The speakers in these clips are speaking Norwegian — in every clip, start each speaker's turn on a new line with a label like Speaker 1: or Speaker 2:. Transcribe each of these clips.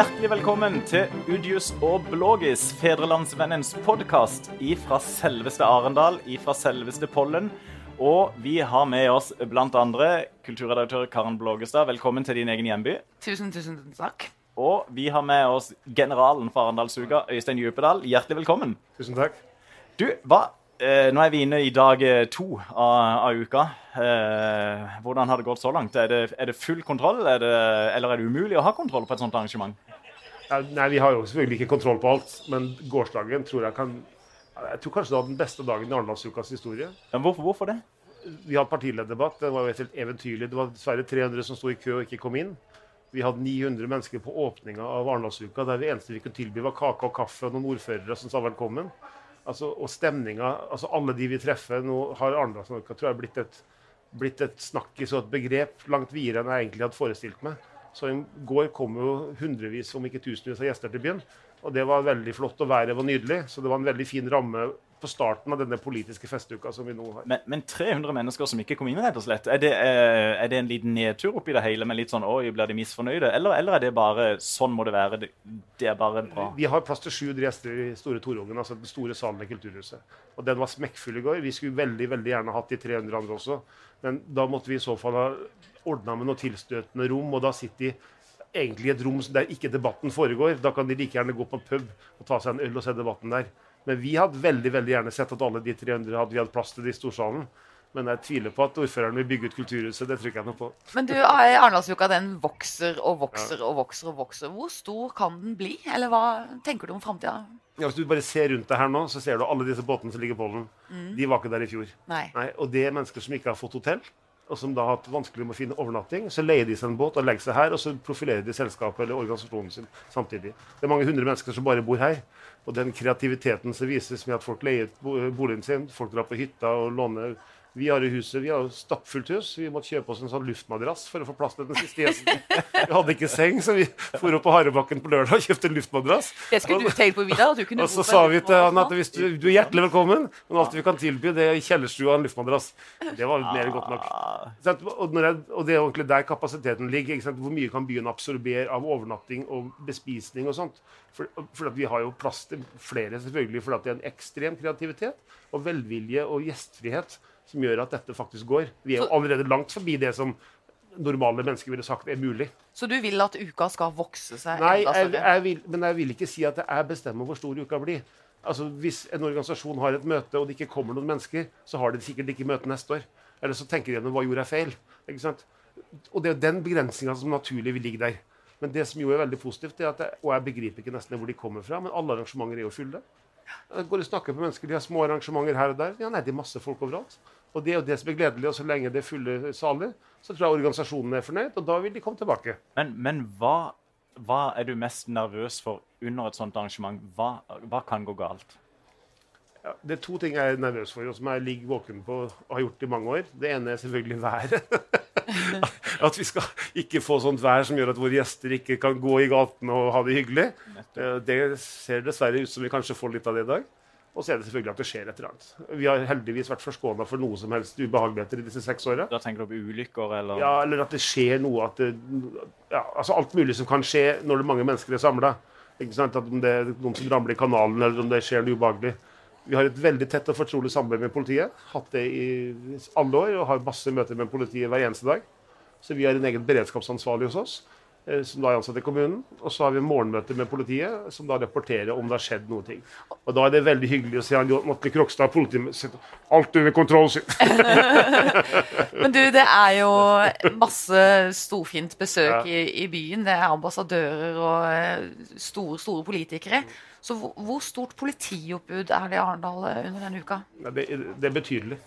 Speaker 1: hjertelig velkommen til Udius og Blågis, fedrelandsvennens podkast ifra selveste Arendal, ifra selveste Pollen. Og vi har med oss blant andre kulturredaktør Karen Blågestad. Velkommen til din egen hjemby.
Speaker 2: Tusen, tusen takk.
Speaker 1: Og vi har med oss generalen for Arendalsuka, Øystein Djupedal. Hjertelig velkommen.
Speaker 3: Tusen takk.
Speaker 1: Du, hva Eh, nå er vi inne i dag eh, to av, av uka. Eh, hvordan har det gått så langt? Er det, er det full kontroll, er det, eller er det umulig å ha kontroll på et sånt arrangement?
Speaker 3: Ja, nei, Vi har jo selvfølgelig ikke kontroll på alt, men gårsdagen tror jeg kan Jeg tror kanskje det var den beste dagen i Arendalsukas historie.
Speaker 1: Men hvorfor, hvorfor, det?
Speaker 3: Vi hadde partilederdebatt. Det var jo helt eventyrlig. Det var dessverre 300 som sto i kø og ikke kom inn. Vi hadde 900 mennesker på åpninga av Arendalsuka, der det eneste vi kunne tilby, var kake og kaffe og noen ordførere som sa velkommen. Altså, og stemninga altså Alle de vi treffer Nå har Arendalsnorka tror jeg blitt et, blitt et snakkis og et begrep langt videre enn jeg egentlig hadde forestilt meg. Så i går kom jo hundrevis, om ikke tusenvis av gjester til byen. Og det var veldig flott, og været var nydelig. Så det var en veldig fin ramme på starten av denne politiske festuka som vi nå har.
Speaker 1: Men, men 300 mennesker som ikke kom inn, rett og slett. Er det, eh, er det, en liten nedtur oppi det hele, med litt sånn oi, blir de misfornøyde? Eller, eller, er det bare sånn må det være? Det, det er bare bra?
Speaker 3: Vi har plass til 700 gjester i Store Torungen, altså den store salen i Kulturhuset. Og den var smekkfull i går. Vi skulle veldig veldig gjerne hatt de 300 andre også. Men da måtte vi i så fall ha ordna med noe tilstøtende rom, og da sitter de egentlig i et rom der ikke debatten foregår. Da kan de like gjerne gå på pub og ta seg en øl og se debatten der. Men vi hadde veldig veldig gjerne sett at alle de 300 hadde vi hatt plass til i storsalen. Men jeg tviler på at ordføreren vil bygge ut Kulturhuset. Det tror jeg noe på.
Speaker 2: Men du, Arendalsuka den vokser og vokser ja. og vokser og vokser. Hvor stor kan den bli? Eller hva tenker du om framtida?
Speaker 3: Ja, hvis du bare ser rundt deg her nå, så ser du alle disse båtene som ligger på den. Mm. De var ikke der i fjor.
Speaker 2: Nei.
Speaker 3: Nei, og det er mennesker som ikke har fått hotell og som da har hatt vanskelig med å finne overnatting, så leier de seg en båt og legger seg her, og så profilerer de selskapet eller organisasjonen sin samtidig. Det er mange hundre mennesker som bare bor her. Og den kreativiteten som vises med at folk leier boligen sin, folk drar på hytta og låner vi har i huset, vi har stappfullt hus. Vi måtte kjøpe oss en sånn luftmadrass for å få plass til den siste gjesten. Vi hadde ikke seng, så vi for opp på Harebakken på lørdag og kjøpte en luftmadrass.
Speaker 2: Det skulle du tenkt på videre, at du kunne
Speaker 3: Og så sa vi til han at hvis du, du, er hjertelig velkommen, men alt vi kan tilby, det er i kjellerstua en luftmadrass. Det var mer godt nok. Og, jeg, og det er egentlig der kapasiteten ligger. Hvor mye kan byen absorbere av overnatting og bespisning og sånt? For, for vi har jo plass til flere, selvfølgelig, fordi det er en ekstrem kreativitet og velvilje og gjestfrihet som gjør at dette faktisk går. Vi er jo allerede langt forbi det som normale mennesker ville sagt er mulig.
Speaker 2: Så du vil at uka skal vokse seg
Speaker 3: Nei, enda større? Vil, men jeg vil ikke si at jeg bestemmer hvor stor uka blir. Altså, Hvis en organisasjon har et møte, og det ikke kommer noen mennesker, så har de sikkert ikke møte neste år. Eller så tenker de gjennom hva gjorde jeg feil. Ikke sant? Og det er den begrensninga som naturlig vil ligge der. Men det som jo er veldig positivt, er at jeg, og jeg begriper ikke nesten hvor de kommer fra, men alle arrangementer er jo fulle. Jeg går og snakker med mennesker, De har små arrangementer her og der. Ja, nei, det er masse folk overalt. Og det er jo det som er gledelig. Og så lenge det er fulle saler, så tror jeg organisasjonen er fornøyd, og da vil de komme tilbake.
Speaker 1: Men, men hva, hva, er du mest nervøs for under et sånt arrangement? Hva, hva kan gå galt?
Speaker 3: Ja, det er to ting jeg er nervøs for, og som jeg ligger våken på og har gjort i mange år. Det ene er selvfølgelig været. at vi skal ikke få sånt vær som gjør at våre gjester ikke kan gå i gatene og ha det hyggelig. Det ser dessverre ut som vi kanskje får litt av det i dag. Og så er det selvfølgelig at det skjer et eller annet. Vi har heldigvis vært forskåna for noe som helst ubehageligheter i disse seks åra.
Speaker 1: Da tenker du på ulykker, eller?
Speaker 3: Ja, eller at det skjer noe at det, ja, altså Alt mulig som kan skje når det er mange mennesker er samla. Om det er noen som ramler i kanalen, eller om det skjer noe ubehagelig. Vi har et veldig tett og fortrolig samarbeid med politiet. Hatt det i alle år og har masse møter med politiet hver eneste dag. Så vi har en egen beredskapsansvarlig hos oss. Eh, som da er ansatt i kommunen. Og så har vi morgenmøte med politiet, som da rapporterer om det har skjedd noe. ting. Og da er det veldig hyggelig å se han Morten Krokstad, politiet, alt under kontroll.
Speaker 2: Men du, det er jo masse storfint besøk ja. i, i, byen. Det er ambassadører og eh, store, store politikere. Så hvor, hvor stort politioppbud er det i Arendal eh, under denne uka?
Speaker 3: Ja, det, det er betydelig.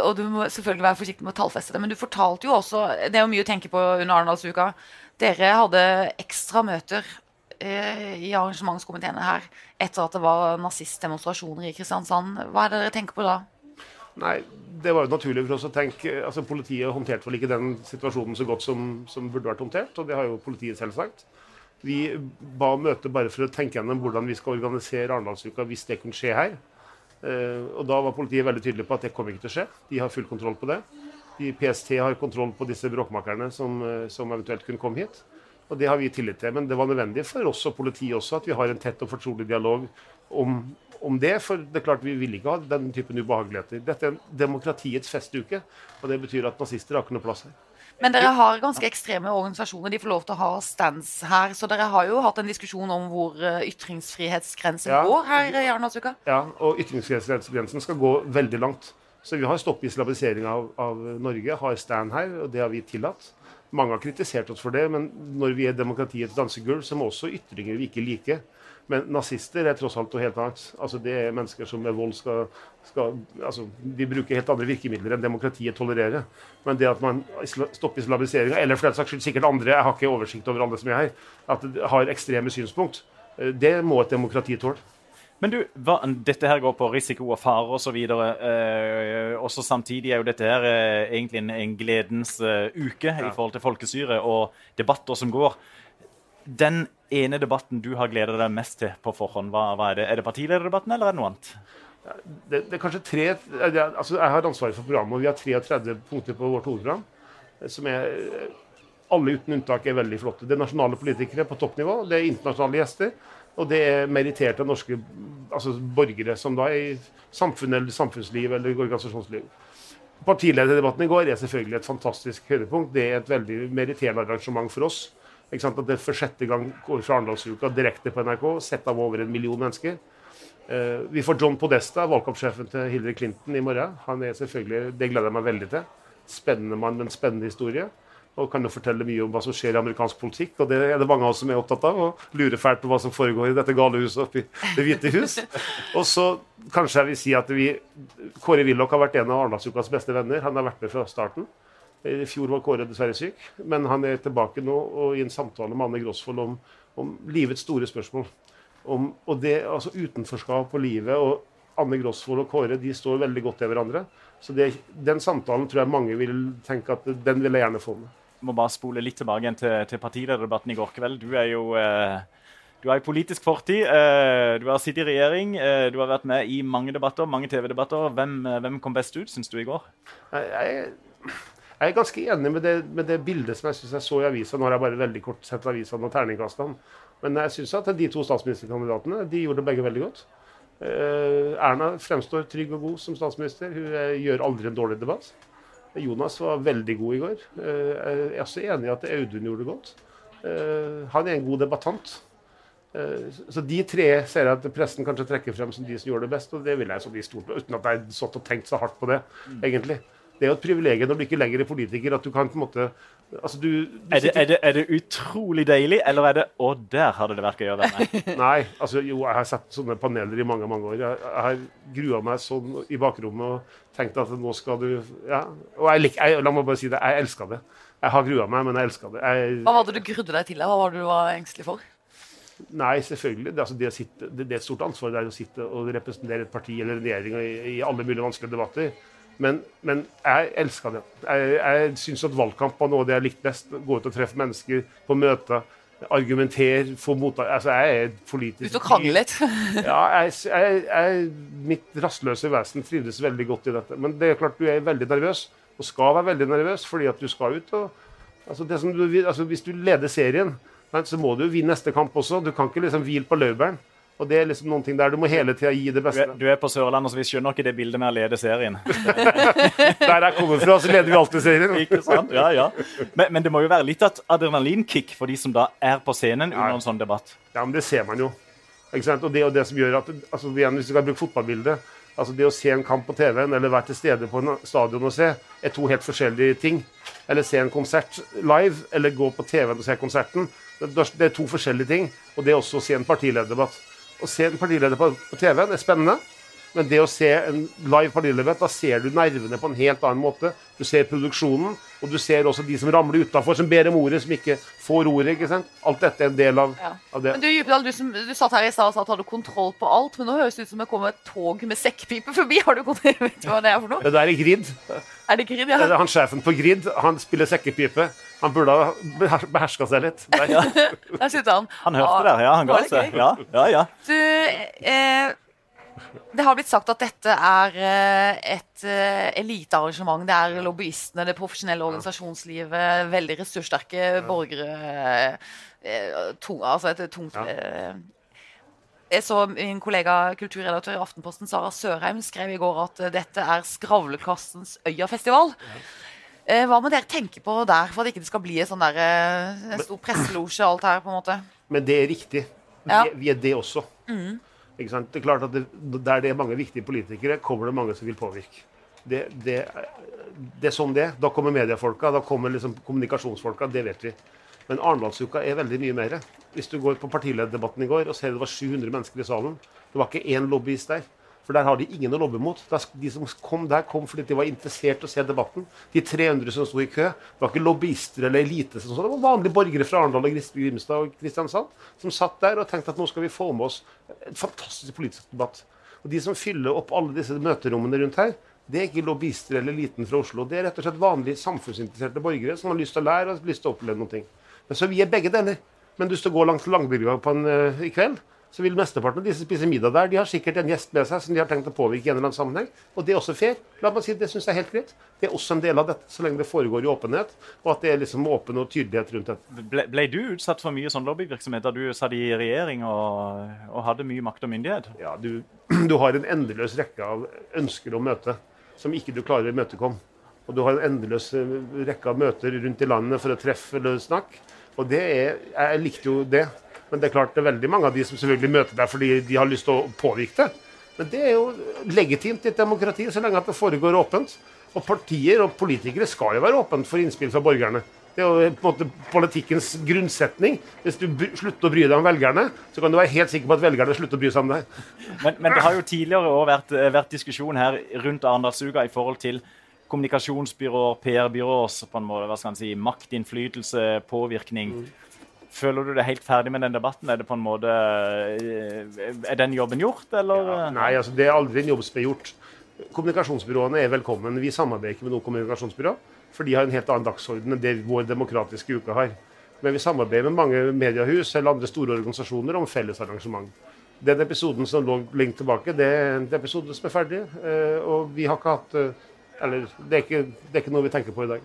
Speaker 2: Og du må selvfølgelig være forsiktig med å tallfeste det, men du fortalte jo også Det er jo mye å tenke på under Arendalsuka. Dere hadde ekstra møter eh, i arrangementskomiteene her etter at det var nazistdemonstrasjoner i Kristiansand. Hva er det dere tenker på da?
Speaker 3: Nei, Det var jo naturlig for oss å tenke altså Politiet håndterte vel ikke den situasjonen så godt som, som burde vært håndtert, og det har jo politiet selv sagt. Vi ba om møte bare for å tenke gjennom hvordan vi skal organisere Arendalsuka hvis det kunne skje her. Eh, og Da var politiet veldig tydelig på at det kommer ikke til å skje. De har full kontroll på det. De PST har kontroll på disse bråkmakerne som, eh, som eventuelt kunne komme hit. Og det har vi tillit til. Men det var nødvendig for oss og politiet også at vi har en tett og fortrolig dialog om, om det. For det er klart vi vil ikke ha den typen ubehageligheter. Dette er demokratiets festuke, og det betyr at nazister har ikke noe plass her.
Speaker 2: Men dere har ganske ekstreme organisasjoner. De får lov til å ha stands her. Så dere har jo hatt en diskusjon om hvor eh, ytringsfrihetsgrensen
Speaker 3: Ja.
Speaker 2: går her i Arendalsuka.
Speaker 3: Ja, og ytringsfrihetsgrensen skal gå veldig langt. Så vi har stopp islamisering av, av Norge, har stand her, og det har vi tillatt. Mange har kritisert oss for det, men når vi er demokratiets dansegulv, så må også ytringer vi ikke liker. Men nazister er tross alt noe helt annet. Altså, det er mennesker som med vold skal, skal altså, De bruker helt andre virkemidler enn demokratiet tolererer. Men det at man stopper islamiseringa, eller for den saks skyld sikkert andre, jeg har ikke oversikt over alle som er her, at det har ekstreme synspunkt, eh, det må et demokrati tåle.
Speaker 1: Men du, hva, dette her går på risiko og fare osv. Eh, også samtidig er jo dette her eh, egentlig en, en gledens eh, uke i forhold til folkestyret og debatter som går. Den ene debatten du har gleda deg mest til på forhånd, hva, hva er det? Er det partilederdebatten, eller er det noe annet?
Speaker 3: det, det er kanskje tre altså Jeg har ansvaret for programmet, og vi har 33 punkter på vårt hovedprogram. eh, Som er eh, Alle uten unntak er veldig flotte. Det er nasjonale politikere på toppnivå, det er internasjonale gjester, og det er meritterte norske altså borgere som da er i samfunn samfunnsliv eller organisasjonsliv. Partilederdebatten i går er selvfølgelig et fantastisk høydepunkt. Det er et veldig meritterende arrangement for oss. Ikke sant? At det for sjette gang går fra Arendalsuka direkte på NRK, sett av over en million mennesker. Eh, vi får John Podesta, valgkampsjefen til Hillary Clinton, i morgen. Han er selvfølgelig, Det gleder jeg meg veldig til. Spennende mann med en spennende historie. Og kan jo fortelle mye om hva som skjer i amerikansk politikk. Og det er det mange av oss som er opptatt av. Og lurer fælt på hva som foregår i dette gale huset oppe i Det hvite hus. Og så kanskje jeg vil si at vi Kåre Willoch har vært en av Arendalsukas beste venner. Han har vært med fra starten. I fjor var Kåre dessverre syk, men han er tilbake nå og i en samtale med Anne Grosvold om, om livets store spørsmål. Om, og det, altså Utenforskap og livet og Anne Grosvold og Kåre de står veldig godt til hverandre. Så det, den samtalen tror jeg mange vil tenke at den vil jeg gjerne få med.
Speaker 1: Må bare spole litt tilbake igjen til, til partilederdebatten i går kveld. Du er jo eh, du har politisk fortid. Eh, du har sittet i regjering. Eh, du har vært med i mange debatter, mange TV-debatter. Hvem, hvem kom best ut, syns du, i går?
Speaker 3: Jeg, jeg, er ganske enig med det, med det bildet som jeg synes jeg så i avisa. Nå har jeg bare veldig kort sett avisene og terningkastene. Men jeg syns at de to statsministerkandidatene de gjorde begge veldig godt. Erna fremstår trygg og god som statsminister. Hun gjør aldri en dårlig debatt. Jonas var veldig god i går. Eh, jeg er også enig i at Audun gjorde det godt. Eh, han er en god debattant. Eh, Så de tre ser jeg at pressen kanskje trekker frem som de som gjør det best, og det vil jeg så de stort på, uten at jeg har satt og tenkt så hardt på det, egentlig. Det er jo et privilegium når du ikke lenger er politiker, at du kan på en måte altså du, du
Speaker 1: Er det,
Speaker 3: sitter-
Speaker 1: er, det, er det utrolig deilig, eller er det 'Å, der hadde det vært gøy å være med'?
Speaker 3: Nei, altså jo, jeg har sett sånne paneler i mange mange år. Jeg, jeg har grua meg sånn i bakrommet og tenkt at nå skal du Ja. Og jeg, lik- jeg, la meg bare si det, jeg elska det. Jeg har grua meg, men jeg elska det. Jeg,
Speaker 2: Hva var det du grudde deg til? Hva var det du var engstelig for?
Speaker 3: Nei, selvfølgelig. Det, altså, det, å sitte, det, det er et stort ansvar det er å sitte og representere et parti eller en regjering i, i alle mulige vanskelige debatter. Men, men jeg elska det. Jeg, jeg syns at valgkamp var noe av det jeg likte best. Gå ut og treffe mennesker på møter. Argumentere, få mottak Altså, jeg er politisk
Speaker 2: Ut og krangle litt?
Speaker 3: Ja, jeg, jeg, jeg, mitt rastløse vesen trivdes veldig godt i dette. Men det er klart du er veldig nervøs, og skal være veldig nervøs, fordi at du skal ut. og altså det som du, altså Hvis du leder serien, så må du jo vinne neste kamp også. Du kan ikke liksom hvile på laurbæren. Og det er liksom noen ting der du må hele tida gi det
Speaker 1: Du
Speaker 3: beste.
Speaker 1: er, du er på Sørlandet, så vi skjønner ikke det bildet med å lede serien.
Speaker 3: Der jeg kommer fra, så leder vi alltid serien.
Speaker 1: Ikke sant? Ja, ja. Men, men det må jo være litt adrenalinkick for de som da er på scenen under en sånn debatt.
Speaker 3: Ja, men det ser man jo. Ikke sant? Og det er jo det som gjør at altså igjen, Hvis du kan bruke fotballbildet altså Det å se en kamp på TV-en eller være til stede på en stadion og se, er to helt forskjellige ting. Eller se en konsert live, eller gå på TV-en og se konserten. Det, det er to forskjellige ting. Og det er også å se en partilederdebatt. Å se en partileder på TV-en er spennende. Men det å se en live partilevet, da ser du nervene på en helt annen måte. Du ser produksjonen, og du ser også de som ramler utafor, som ber om ordet, som ikke får ordet. ikke sant? Alt dette er en del av,
Speaker 2: Ja.
Speaker 3: av det.
Speaker 2: Men du, Djupedal, du, som, du satt her i stad og sa at du hadde kontroll på alt, men nå høres det ut som det kommer et tog med sekkpipe forbi. Har du kontroll? Vet du hva det er for noe?
Speaker 3: Det der er Grid.
Speaker 2: Er det Grid?
Speaker 3: Det er Han Sjefen på Grid han spiller sekkepipe. Han burde ha behers- beherska seg litt. Der.
Speaker 2: Der sitter han.
Speaker 1: Han hørte det, ja. Han ga seg. Ja, ja, ja.
Speaker 2: Du, eh, Det har blitt sagt at dette er eh, et eh, elitearrangement. Det er lobbyistene, det profesjonelle organisasjonslivet, veldig ressurssterke borgere. eh, tung- altså et tungt
Speaker 3: Ja.
Speaker 2: Jeg så min kollega kulturredaktør i Aftenposten, Sara Sørheim, skrev i går at dette er Skravlekastens Øyafestival. Ja. Hva må dere tenke på der, for at ikke det skal bli en sånn der, en stor presselosje alt her? på en måte?
Speaker 3: Men det er riktig. Vi,
Speaker 2: Ja.
Speaker 3: vi er det også. Ikke sant? Det er klart at det, Der det er mange viktige politikere, kommer det mange som vil påvirke. Det, det, det er sånn det. Da kommer mediefolka, da kommer liksom kommunikasjonsfolka. Det vet vi. Men Arendalsuka er veldig mye mer. Hvis du går på partilederdebatten i går og ser det var 700 mennesker i salen, det var ikke én lobbyist der. For der har de ingen å lobbe mot. De som kom der, kom fordi de var interessert i å se debatten. De 300 som sto i kø, det var ikke lobbyister eller elite. Sånn. så. Det var vanlige borgere fra Arendal, og Grimstad og Kristiansand som satt der og tenkte at nå skal vi få med oss en fantastisk politisk debatt. Og De som fyller opp alle disse møterommene rundt her, det er ikke lobbyister eller eliten fra Oslo. Det er rett og slett vanlige samfunnsinteresserte borgere som har lyst til å lære og lyst til å oppleve noe. Så vi er begge deler. Men du går langs Langbygda eh, i kveld, så vil mesteparten av de som spiser middag der, de har sikkert en gjest med seg som de har tenkt å påvirke i en eller annen sammenheng. Og det er også fair. La meg si, Det syns jeg er helt greit. Det er også en del av dette, så lenge det foregår i åpenhet, og at det er liksom åpen og tydelighet rundt dette.
Speaker 1: Ble, ble du utsatt for mye sånn lobbyvirksomhet da du satt i regjering og, og hadde mye makt og myndighet?
Speaker 3: Ja, du, du har en endeløs rekke av ønsker om møte som ikke du klarer å imøtekomme. Og du har en endeløs eh, rekke av møter rundt i landet for å treffe eller snakke. Og det er, jeg likte jo det. Men det er klart det er veldig mange av de som selvfølgelig møter deg fordi de har lyst til å påvirke det. Men det er jo legitimt i et demokrati så lenge at det foregår åpent. Og partier og politikere skal jo være åpent for innspill fra borgerne. Det er jo på en måte politikkens grunnsetning. Hvis du slutter å bry deg om velgerne, så kan du være helt sikker på at velgerne slutter å bry seg om deg.
Speaker 1: Men, men det har jo tidligere også vært, vært diskusjon her rundt Arendalsuka i forhold til kommunikasjonsbyråer, PR-byråers på en måte, hva skal man si, maktinnflytelse, påvirkning. Føler du deg helt ferdig med den debatten? Er det på en måte, eh, er den jobben gjort, eller?
Speaker 3: Ja, nei, altså det er aldri en jobb som er gjort. Kommunikasjonsbyråene er velkommen. Vi samarbeider ikke med noe kommunikasjonsbyrå, for de har en helt annen dagsorden enn det vår demokratiske uke har. Men vi samarbeider med mange mediehus eller andre store organisasjoner om felles arrangement. Den episoden som lå lengt tilbake, det er en episode som er ferdig. eh, Og vi har ikke hatt eh, Eller det er ikke, det er ikke noe vi tenker på i dag.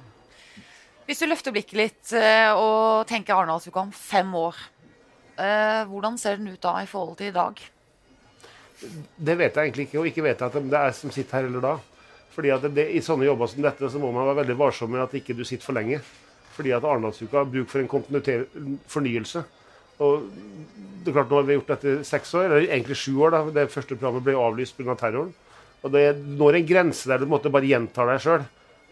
Speaker 2: Hvis du løfter blikket litt eh, og tenker Arendalsuka om fem år, eh, hvordan ser den ut da i forhold til i dag?
Speaker 3: Det vet jeg egentlig ikke, og ikke vet jeg at det er som sitter her eller da. Fordi at det, I sånne jobber som dette så må man være veldig varsom med at ikke du sitter for lenge. Fordi at Arendalsuka har bruk for en kontinuitet fornyelse. Og det er klart Nå har vi gjort dette i seks år, eller egentlig sju år. da, Det første programmet ble avlyst pga. Av terroren. Og det når en grense der du måtte bare gjenta deg sjøl.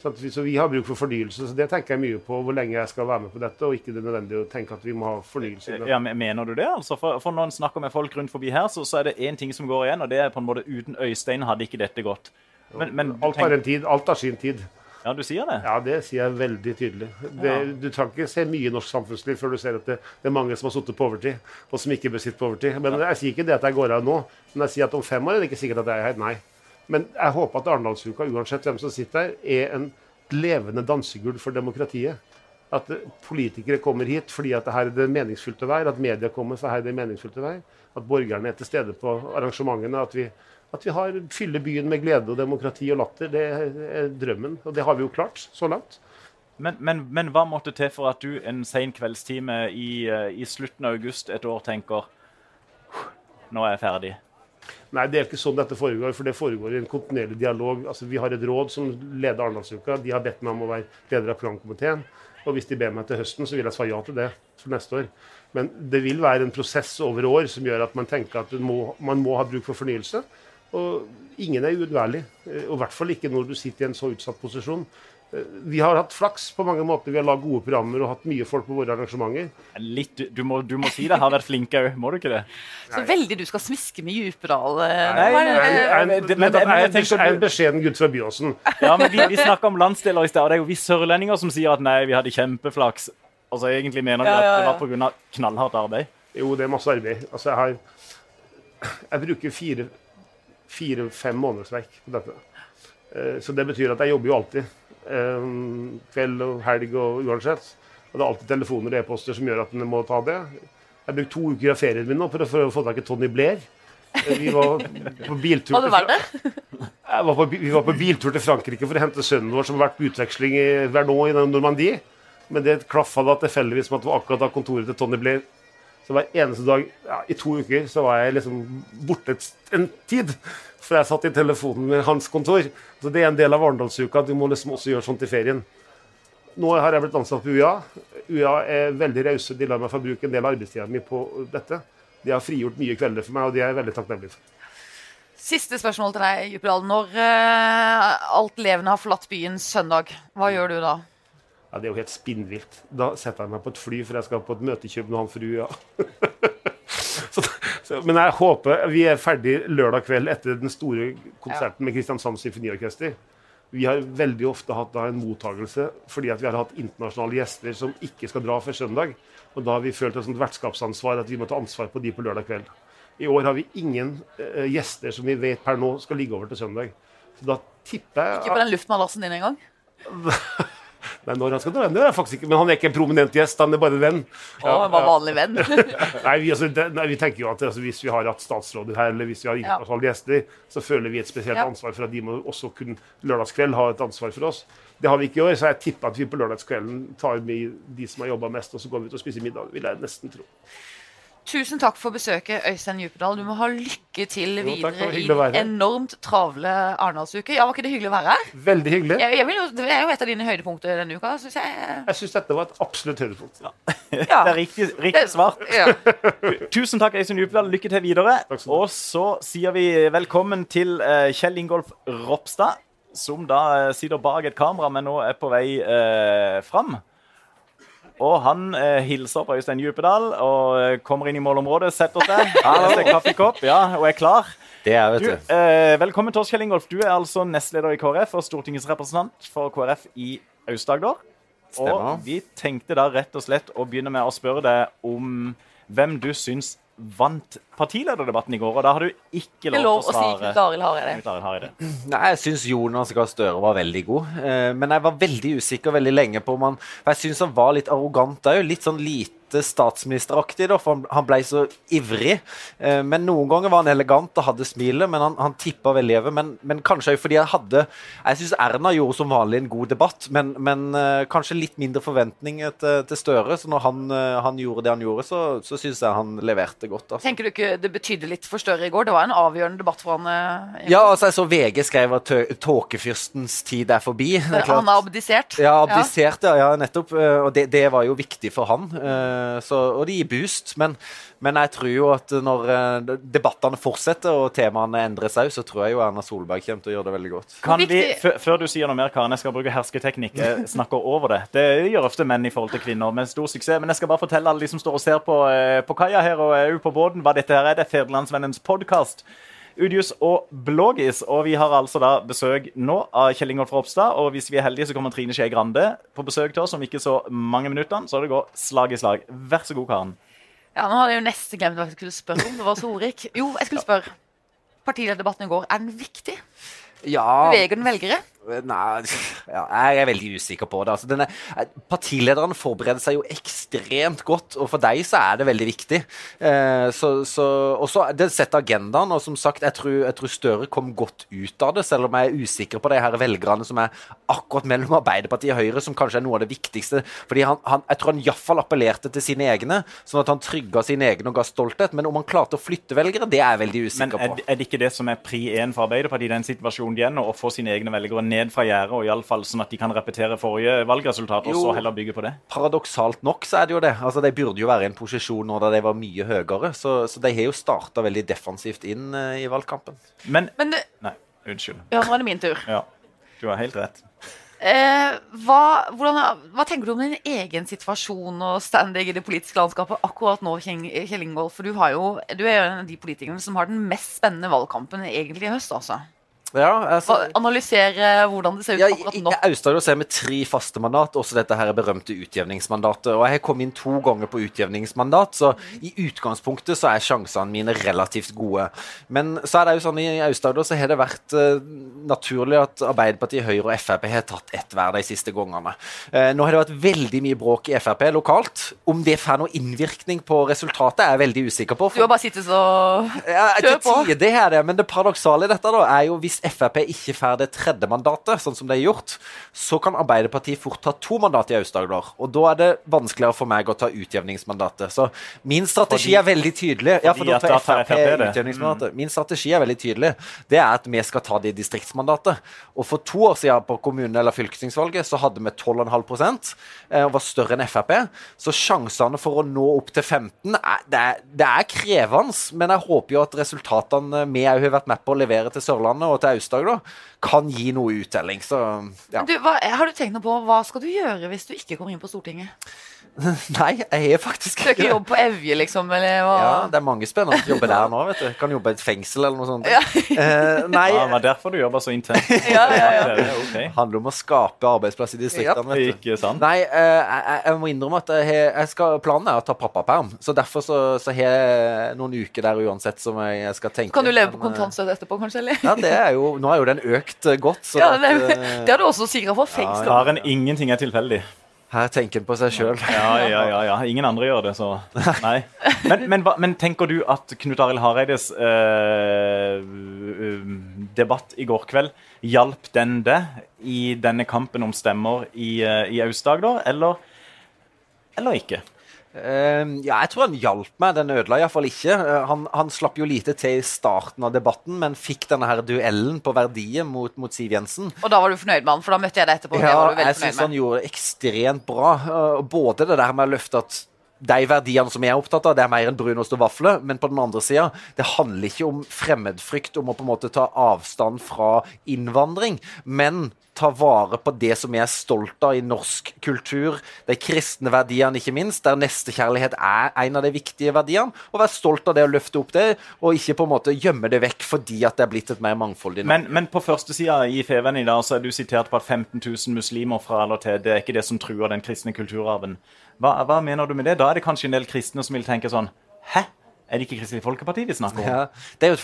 Speaker 3: Så, vi- så vi har bruk for fornyelse. så Det tenker jeg mye på, hvor lenge jeg skal være med på dette. Og ikke det nødvendig å tenke at vi må ha fornyelse.
Speaker 1: Ja, Mener du det? altså? For, for Når en snakker med folk rundt forbi her, så, så er det én ting som går igjen, og det er på en måte uten Øystein hadde ikke dette gått. Men, men
Speaker 3: Alt har en tid. Alt har sin tid.
Speaker 1: Ja, du sier det?
Speaker 3: Ja, det sier jeg veldig tydelig. Det,
Speaker 1: Ja.
Speaker 3: Du trenger ikke se mye i norsk samfunnsliv før du ser at det, det er mange som har sittet på overtid, og som ikke bør sitte på overtid. Men Jeg sier ikke det at jeg går av nå, men jeg sier at om fem år er det ikke sikkert at jeg er her. Nei. Men jeg håper at Arendalsuka, uansett hvem som sitter her, er en levende dansegulv for demokratiet. At politikere kommer hit fordi at her er det meningsfullt å være, at media kommer for her er det meningsfullt å være, at borgerne er til stede på arrangementene. at vi at vi har, fyller byen med glede og demokrati og latter, det er drømmen. Og det har vi jo klart så langt.
Speaker 1: Men, men, men hva måtte til for at du en sen kveldstime i, eh, i slutten av august et år tenker Nå er jeg ferdig.
Speaker 3: Nei, det er ikke sånn dette foregår, for det foregår i en kontinuerlig dialog. Altså, Vi har et råd som leder Arendalsuka. De har bedt meg om å være leder av programkomiteen. Og hvis de ber meg til høsten, så vil jeg svare ja til det for neste år. Men det vil være en prosess over år som gjør at man tenker at må, man må ha bruk for fornyelse. Og ingen er uunnværlig, eh, og i hvert fall ikke når du sitter i en så utsatt posisjon. Vi har hatt flaks på mange måter. Vi har lagd gode programmer og hatt mye folk på våre arrangementer.
Speaker 1: Litt, du, må, du må si det. Har vært flink òg, må du ikke det?
Speaker 2: Så veldig du skal smiske med Djupedal. eh,
Speaker 1: Nei,
Speaker 2: det-
Speaker 1: nei,
Speaker 3: Jeg er en, beskjeden gutt fra Byåsen.
Speaker 1: Ja, men Vi, vi snakka om landsdeler i sted, og det er jo vi sørlendinger som sier at nei, vi hadde kjempeflaks. Altså Egentlig mener vi
Speaker 2: Ja,
Speaker 1: at
Speaker 2: ja,
Speaker 1: det var pga. knallhardt arbeid.
Speaker 3: Jo, det er masse arbeid. Altså, jeg har Jeg bruker fire- fire-fem månedersverk på dette. Eh, Så det betyr at jeg jobber jo alltid. Eh, Kveld og helg og uansett. Og det er alltid telefoner og e-poster som gjør at en må ta det. Jeg har brukt to uker av ferien min nå for å, få tak i Tony Blair. Vi var på biltur
Speaker 2: Var?
Speaker 3: Jeg var på, vi var på biltur til Frankrike for å hente sønnen vår som har vært på utveksling i Vernon i Normandie. Men det klaffa da tilfeldigvis med at det var akkurat da kontoret til Tony Blair. Så hver eneste dag ja, i to uker så var jeg liksom borte en tid. For jeg satt i telefonen med hans kontor. Så det er en del av Arendalsuka. Du må liksom også gjøre sånt i ferien. Nå har jeg blitt ansatt på UiA. UiA er veldig rause. De lar meg få bruke en del av arbeidstida mi på dette. De har frigjort mye kvelder for meg, og det er jeg veldig takknemlig for.
Speaker 2: Siste spørsmål til deg, Djupedal. Når uh, alt levende har forlatt byen søndag, hva gjør du da?
Speaker 3: Ja, Det er jo helt spinnvilt. Da setter jeg meg på et fly, for jeg skal på et møte i København for UiA. Så, men jeg håper vi er ferdig lørdag kveld etter den store konserten med Kristiansand Symfoniorkester. Vi har veldig ofte hatt da en mottagelse fordi at vi har hatt internasjonale gjester som ikke skal dra før søndag. Og da har vi følt et sånt vertskapsansvar at vi må ta ansvar på de på lørdag kveld. I år har vi ingen uh, gjester som vi vet per nå skal ligge over til søndag. Så da tipper jeg
Speaker 2: Ikke på den luftmadrassen din engang?
Speaker 3: Nei, når han skal dra, det er faktisk ikke. Men han er ikke en prominent gjest, han er bare en venn.
Speaker 2: Å, han var vanlig venn.
Speaker 3: Nei, vi, altså, det, nei, vi tenker jo at altså, Hvis vi har hatt statsråder her, eller hvis vi har internasjonale gjester, så føler vi et spesielt
Speaker 2: Ja.
Speaker 3: ansvar for at de må også kunne lørdagskveld ha et ansvar for oss. Det har vi ikke i år, så jeg tipper at vi på lørdagskvelden tar med de som har jobba mest, og så går vi ut og spiser middag. vil jeg nesten tro.
Speaker 2: Tusen takk for besøket, Øystein Djupedal. Du må ha lykke til
Speaker 3: Jo, takk,
Speaker 2: videre
Speaker 3: var
Speaker 2: i enormt travle Arendalsuke. Ja, var ikke det hyggelig å være her?
Speaker 3: Veldig hyggelig.
Speaker 2: Jeg, jeg vil jo, det er jo et av dine høydepunkter denne uka. Synes jeg.
Speaker 3: Jeg syns dette var et absolutt høydepunkt.
Speaker 1: Det er riktig, riktig svart.
Speaker 2: Ja.
Speaker 1: Tusen takk, Øystein Djupedal. Lykke til videre. Og så sier vi velkommen til eh, Kjell Ingolf Ropstad, som da eh, sitter bak et kamera, men nå er på vei eh, fram. Og han eh, hilser på Øystein Djupedal og eh, kommer inn i målområdet, setter seg, tar seg kaffekopp ja, og er klar.
Speaker 4: Det er, vet du.
Speaker 1: eh, velkommen til oss, Kjell Ingolf. Du er altså nestleder i KrF og stortingsrepresentant for KrF i Aust-Agder. Og vi tenkte da rett og slett å begynne med å spørre deg om hvem du syns vant partilederdebatten i går. Og da har du ikke lov
Speaker 2: lov å
Speaker 1: svare. Knut Arild Hareide.
Speaker 4: Nei, Jeg syns Jonas Gahr Støre var veldig god. Eh, men jeg var veldig usikker veldig lenge på om han For jeg syns han var litt arrogant òg. Litt sånn lite statsministeraktig, da, for han, han ble så ivrig. Eh, men noen ganger var han elegant og hadde smilet, men han, han tippa veldig over. Men, men kanskje òg fordi jeg hadde Jeg syns Erna gjorde som vanlig en god debatt, men, men eh, kanskje litt mindre forventninger til, til Støre. Så når han, eh, han gjorde det han gjorde, så, så syns jeg han leverte godt. Altså.
Speaker 2: Tenker du ikke det betydde litt for Støre i går? Det var en avgjørende debatt for han. eh,
Speaker 4: Ja, altså jeg så VG skrev at tåkefyrstens tid er forbi. Er.
Speaker 2: Han har abdisert.
Speaker 4: Ja, abdisert, ja. ja nettopp. Eh, Og det, det var jo viktig for han. Eh, Så, og det gir boost. Men, men jeg tror jo at når eh, debattene fortsetter og temaene endrer seg, så tror jeg jo Erna Solberg kommer til å gjøre det veldig godt.
Speaker 1: Kan vi, før- du sier noe mer, Karen, jeg skal bruke hersketeknikk. snakke snakker over det. Det gjør ofte menn i forhold til kvinner, med stor suksess. Men jeg skal bare fortelle alle de som står og ser på, eh, på kaia her og er på båten, hva dette her er. Det er Federlandsvennens podkast. Udius og Blågis. Og vi har altså da besøk nå av Kjell Ingolf Ropstad. Og hvis vi er heldige, så kommer Trine Skei Grande på besøk til oss om ikke så mange minuttene. Så det går slag i slag. Vær så god, Karen.
Speaker 2: Ja, Nå hadde jeg jo nesten glemt hva jeg skulle spørre om. Det var så ordrik. Jo, jeg skulle spørre. Partilederdebatten i går, er den viktig?
Speaker 4: Ja,
Speaker 2: Beveger den velgere?
Speaker 4: Nei, ja, jeg er veldig usikker på det. Altså, denne, partilederen forbereder seg jo ekstremt godt, og for deg så er det veldig viktig. Eh, så, så, og så Det setter agendaen, og som sagt, jeg tror, jeg tror Støre kom godt ut av det, selv om jeg er usikker på de her velgerne som er akkurat mellom Arbeiderpartiet og Høyre, som kanskje er noe av det viktigste. Fordi han, han, Jeg tror han iallfall appellerte til sine egne, sånn at han trygga sine egne og ga stolthet. Men om han klarte å flytte velgere, det er jeg veldig usikker
Speaker 1: er,
Speaker 4: Men
Speaker 1: er det ikke det som er pri én for Arbeiderpartiet i den situasjonen er nå, å få sine egne velgere ned fra gjerdet, og i alle fall sånn at de kan repetere forrige valgresultat, og så heller bygge på det?
Speaker 4: Paradoksalt nok så er det jo det. Altså, De burde jo være i en posisjon nå da de var mye høyere. Så, så de har jo starta veldig defensivt inn uh, i valgkampen.
Speaker 1: Men
Speaker 2: Men det,
Speaker 1: Nei, unnskyld.
Speaker 2: ja, nå er det min tur.
Speaker 1: Ja, du har helt rett.
Speaker 2: Eh, hva, hvordan, hva tenker du om din egen situasjon og standing i det politiske landskapet akkurat nå, Kjell Ingolf? For du, har jo, du er jo en av de politikerne som har den mest spennende valgkampen egentlig i høst, altså.
Speaker 4: Ja, altså,
Speaker 2: Analysere hvordan det ser ut
Speaker 4: ja,
Speaker 2: akkurat nå.
Speaker 4: Aust-Agder ser er vi tre faste mandat, også dette her berømte utjevningsmandatet. Og jeg har kommet inn to ganger på utjevningsmandat, så i utgangspunktet så er sjansene mine relativt gode. Men så er det jo sånn i Aust-Agder så har det vært uh, naturlig at Arbeiderpartiet, Høyre og Frp har tatt ett hver de siste gangene. Uh, nå har det vært veldig mye bråk i Frp lokalt. Om det får noen innvirkning på resultatet, er jeg veldig usikker på.
Speaker 2: Du har bare sittet og
Speaker 4: Ja, til
Speaker 2: på.
Speaker 4: tider er det, men det paradoksale i dette da, er jo hvis Frp ikke får det tredje mandatet, sånn som det er gjort, så kan Arbeiderpartiet fort ta to mandat i Aust-Agder. Og da er det vanskeligere for meg å ta utjevningsmandatet. Så min strategi
Speaker 1: Fordi-
Speaker 4: er veldig tydelig. Ja, for da tar Frp utjevningsmandatet. Min strategi er veldig tydelig. Det er at vi skal ta det distriktsmandatet. Og for to år siden på kommune- eller fylkestingsvalget så hadde vi 12,5 eh, og var større enn Frp. Så sjansene for å nå opp til 15 er, det, er, det er krevende, men jeg håper jo at resultatene vi òg har vært med på å levere til Sørlandet og til Aust-Agder, kan gi noe uttelling. Så ja.
Speaker 2: du, hva, Har du tenkt noe på hva skal du gjøre hvis du ikke kommer inn på Stortinget?
Speaker 4: Nei, jeg har faktisk ikke det.
Speaker 2: jobb på Evje, liksom? Eller og...
Speaker 4: Ja, det er mange spennende jobber der nå, vet du. Kan jobbe i et fengsel eller noe sånt.
Speaker 2: Ja.
Speaker 4: Uh, nei,
Speaker 1: Ja, det var derfor du jobba så intenst.
Speaker 2: Ja, ja, ja.
Speaker 1: Det er
Speaker 4: handler om å skape arbeidsplass i distriktene, vet du.
Speaker 1: Ikke sant?
Speaker 4: Nei, uh, jeg, jeg må innrømme at jeg, jeg skal, planen er å ta pappaperm. Så derfor så, så har jeg noen uker der uansett som jeg skal tenke.
Speaker 2: Kan du leve på
Speaker 4: eh,
Speaker 2: kontantstøtte etterpå, kanskje? Eller?
Speaker 4: Ja, det er jo, Nå er jo den økt godt. Så
Speaker 2: Ja,
Speaker 4: at,
Speaker 2: det,
Speaker 4: eh,
Speaker 2: det har du også sikra for fengsel.
Speaker 1: Karen, ingenting er tilfeldig.
Speaker 4: Her tenker en på seg sjøl.
Speaker 1: Ja, ja, ja, ja. Ingen andre gjør det, så nei. Men, men, men tenker du at Knut Arild Hareides eh, um, debatt i går kveld hjalp den det i denne kampen om stemmer i, eh, i Aust-Agder, eller, eller ikke?
Speaker 4: Eh, ja, jeg tror han hjalp meg. Den ødela iallfall ikke. Uh, han, han slapp jo lite til i starten av debatten, men fikk denne her duellen på verdiet mot, mot Siv Jensen.
Speaker 2: Og da var du fornøyd med han, for da møtte jeg deg etterpå.
Speaker 4: Ja,
Speaker 2: var du
Speaker 4: jeg syns han gjorde det ekstremt bra. Uh, Både det der med å løfte at de verdiene som jeg er opptatt av, det er mer enn brunost og vafler. Men på den andre sida, det handler ikke om fremmedfrykt, om å på en måte ta avstand fra innvandring. Men ta vare på det som vi er stolt av i norsk kultur, de kristne verdiene ikke minst, der nestekjærlighet er en av de viktige verdiene. Og være stolt av det og løfte opp det, og ikke på en måte gjemme det vekk fordi at det er blitt et mer mangfoldig Norge.
Speaker 1: Men, men på førstesida i Feven i dag så er du sitert på at 15 000 muslimer fra eller til, det er ikke det som truer den kristne kulturarven. Hva, hva mener du med det? Da er det kanskje en del kristne som vil tenke sånn Hæ? Er det ikke Kristelig Folkeparti vi snakker om?
Speaker 4: Ja, det er jo et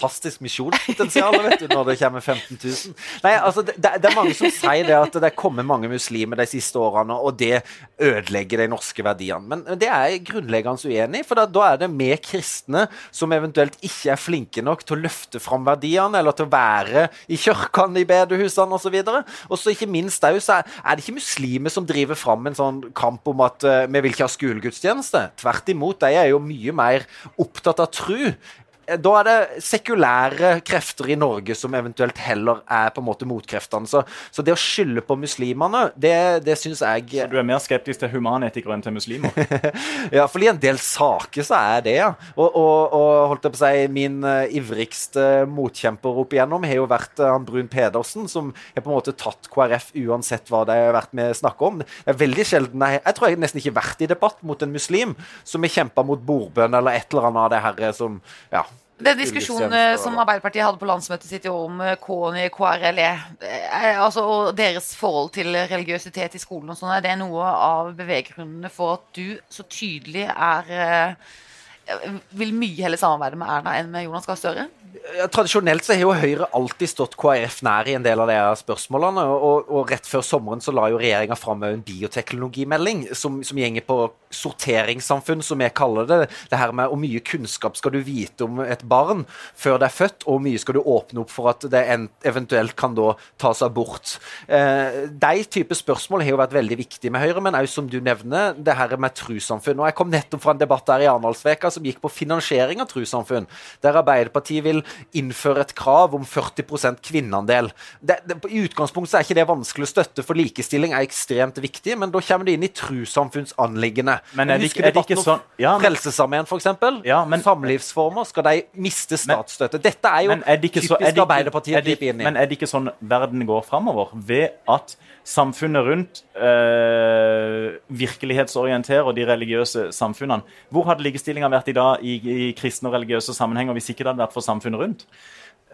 Speaker 4: Fantastisk misjonspotensial vet du, når det kommer 15 000. Nei, altså, det, det er mange som sier det at det er kommet mange muslimer de siste årene, og det ødelegger de norske verdiene. Men det er jeg grunnleggende uenig i, for da, da er det vi kristne som eventuelt ikke er flinke nok til å løfte fram verdiene, eller til å være i kirkene, i bedehusene osv. Og så ikke minst òg, så er det ikke muslimer som driver fram en sånn kamp om at uh, vi vil ikke ha skolegudstjeneste. Tvert imot, de er jo mye mer opptatt av tru da er det sekulære krefter i Norge som eventuelt heller er på en måte motkreftene. Så, så det å skylde på muslimene, det, det syns jeg
Speaker 1: Så du er mer skeptisk til humanetikere enn til muslimer?
Speaker 4: Ja, for i en del saker så er det, ja. Og, og, og holdt jeg på å si, min eh, ivrigste motkjemper opp igjennom har jo vært eh, han Brun Pedersen, som har på en måte tatt KrF uansett hva det har vært med snakk om. Det er veldig sjelden Jeg, jeg tror jeg nesten ikke har vært i debatt mot en muslim som har kjempa mot bordbønn eller et eller annet av det her som Ja.
Speaker 2: Den diskusjonen eh, som Arbeiderpartiet hadde på landsmøtet sitt om eh, KNI, KRLE, eh, altså, og deres forhold til religiøsitet i skolen og sånn, er det noe av beveggrunnene for at du så tydelig er eh, Vil mye heller samarbeide med Erna enn med Jonas Gahr Støre?
Speaker 4: Ja, tradisjonelt så har jo Høyre alltid stått KrF nær i en del av de spørsmålene. Og, og rett før sommeren så la jo regjeringa fram en bioteknologimelding som, som gjenger på sorteringssamfunn, som jeg kaller det. Det her med Hvor mye kunnskap skal du vite om et barn før det er født, og hvor mye skal du åpne opp for at det eventuelt kan da tas abort. Eh, de type spørsmål har jo vært veldig viktige med Høyre, men òg som du nevner, det her med trossamfunn. Og Jeg kom nettopp fra en debatt der i Arendalsveka som gikk på finansiering av trossamfunn, der Arbeiderpartiet vil innføre et krav om 40 kvinneandel. Det, det, I utgangspunktet er ikke det vanskelig å støtte, for likestilling er ekstremt viktig, men da kommer det inn i trossamfunnsanliggende.
Speaker 1: Men er det, ikke- er det ikke sånn ja,
Speaker 4: Frelsesarmeen, f.eks.
Speaker 1: Ja, men-
Speaker 4: Samlivsformer. Skal de miste statsstøtte? Dette er jo
Speaker 1: er det ikke så, er
Speaker 4: typisk
Speaker 1: det ikke,
Speaker 4: Arbeiderpartiet
Speaker 1: er det,
Speaker 4: griper inn i.
Speaker 1: Men er det ikke sånn verden går framover? Ved at samfunnet rundt øh, virkelighetsorienterer de religiøse samfunnene. Hvor hadde likestillinga vært i dag i, i kristne og religiøse sammenhenger hvis ikke det hadde vært for samfunnet rundt?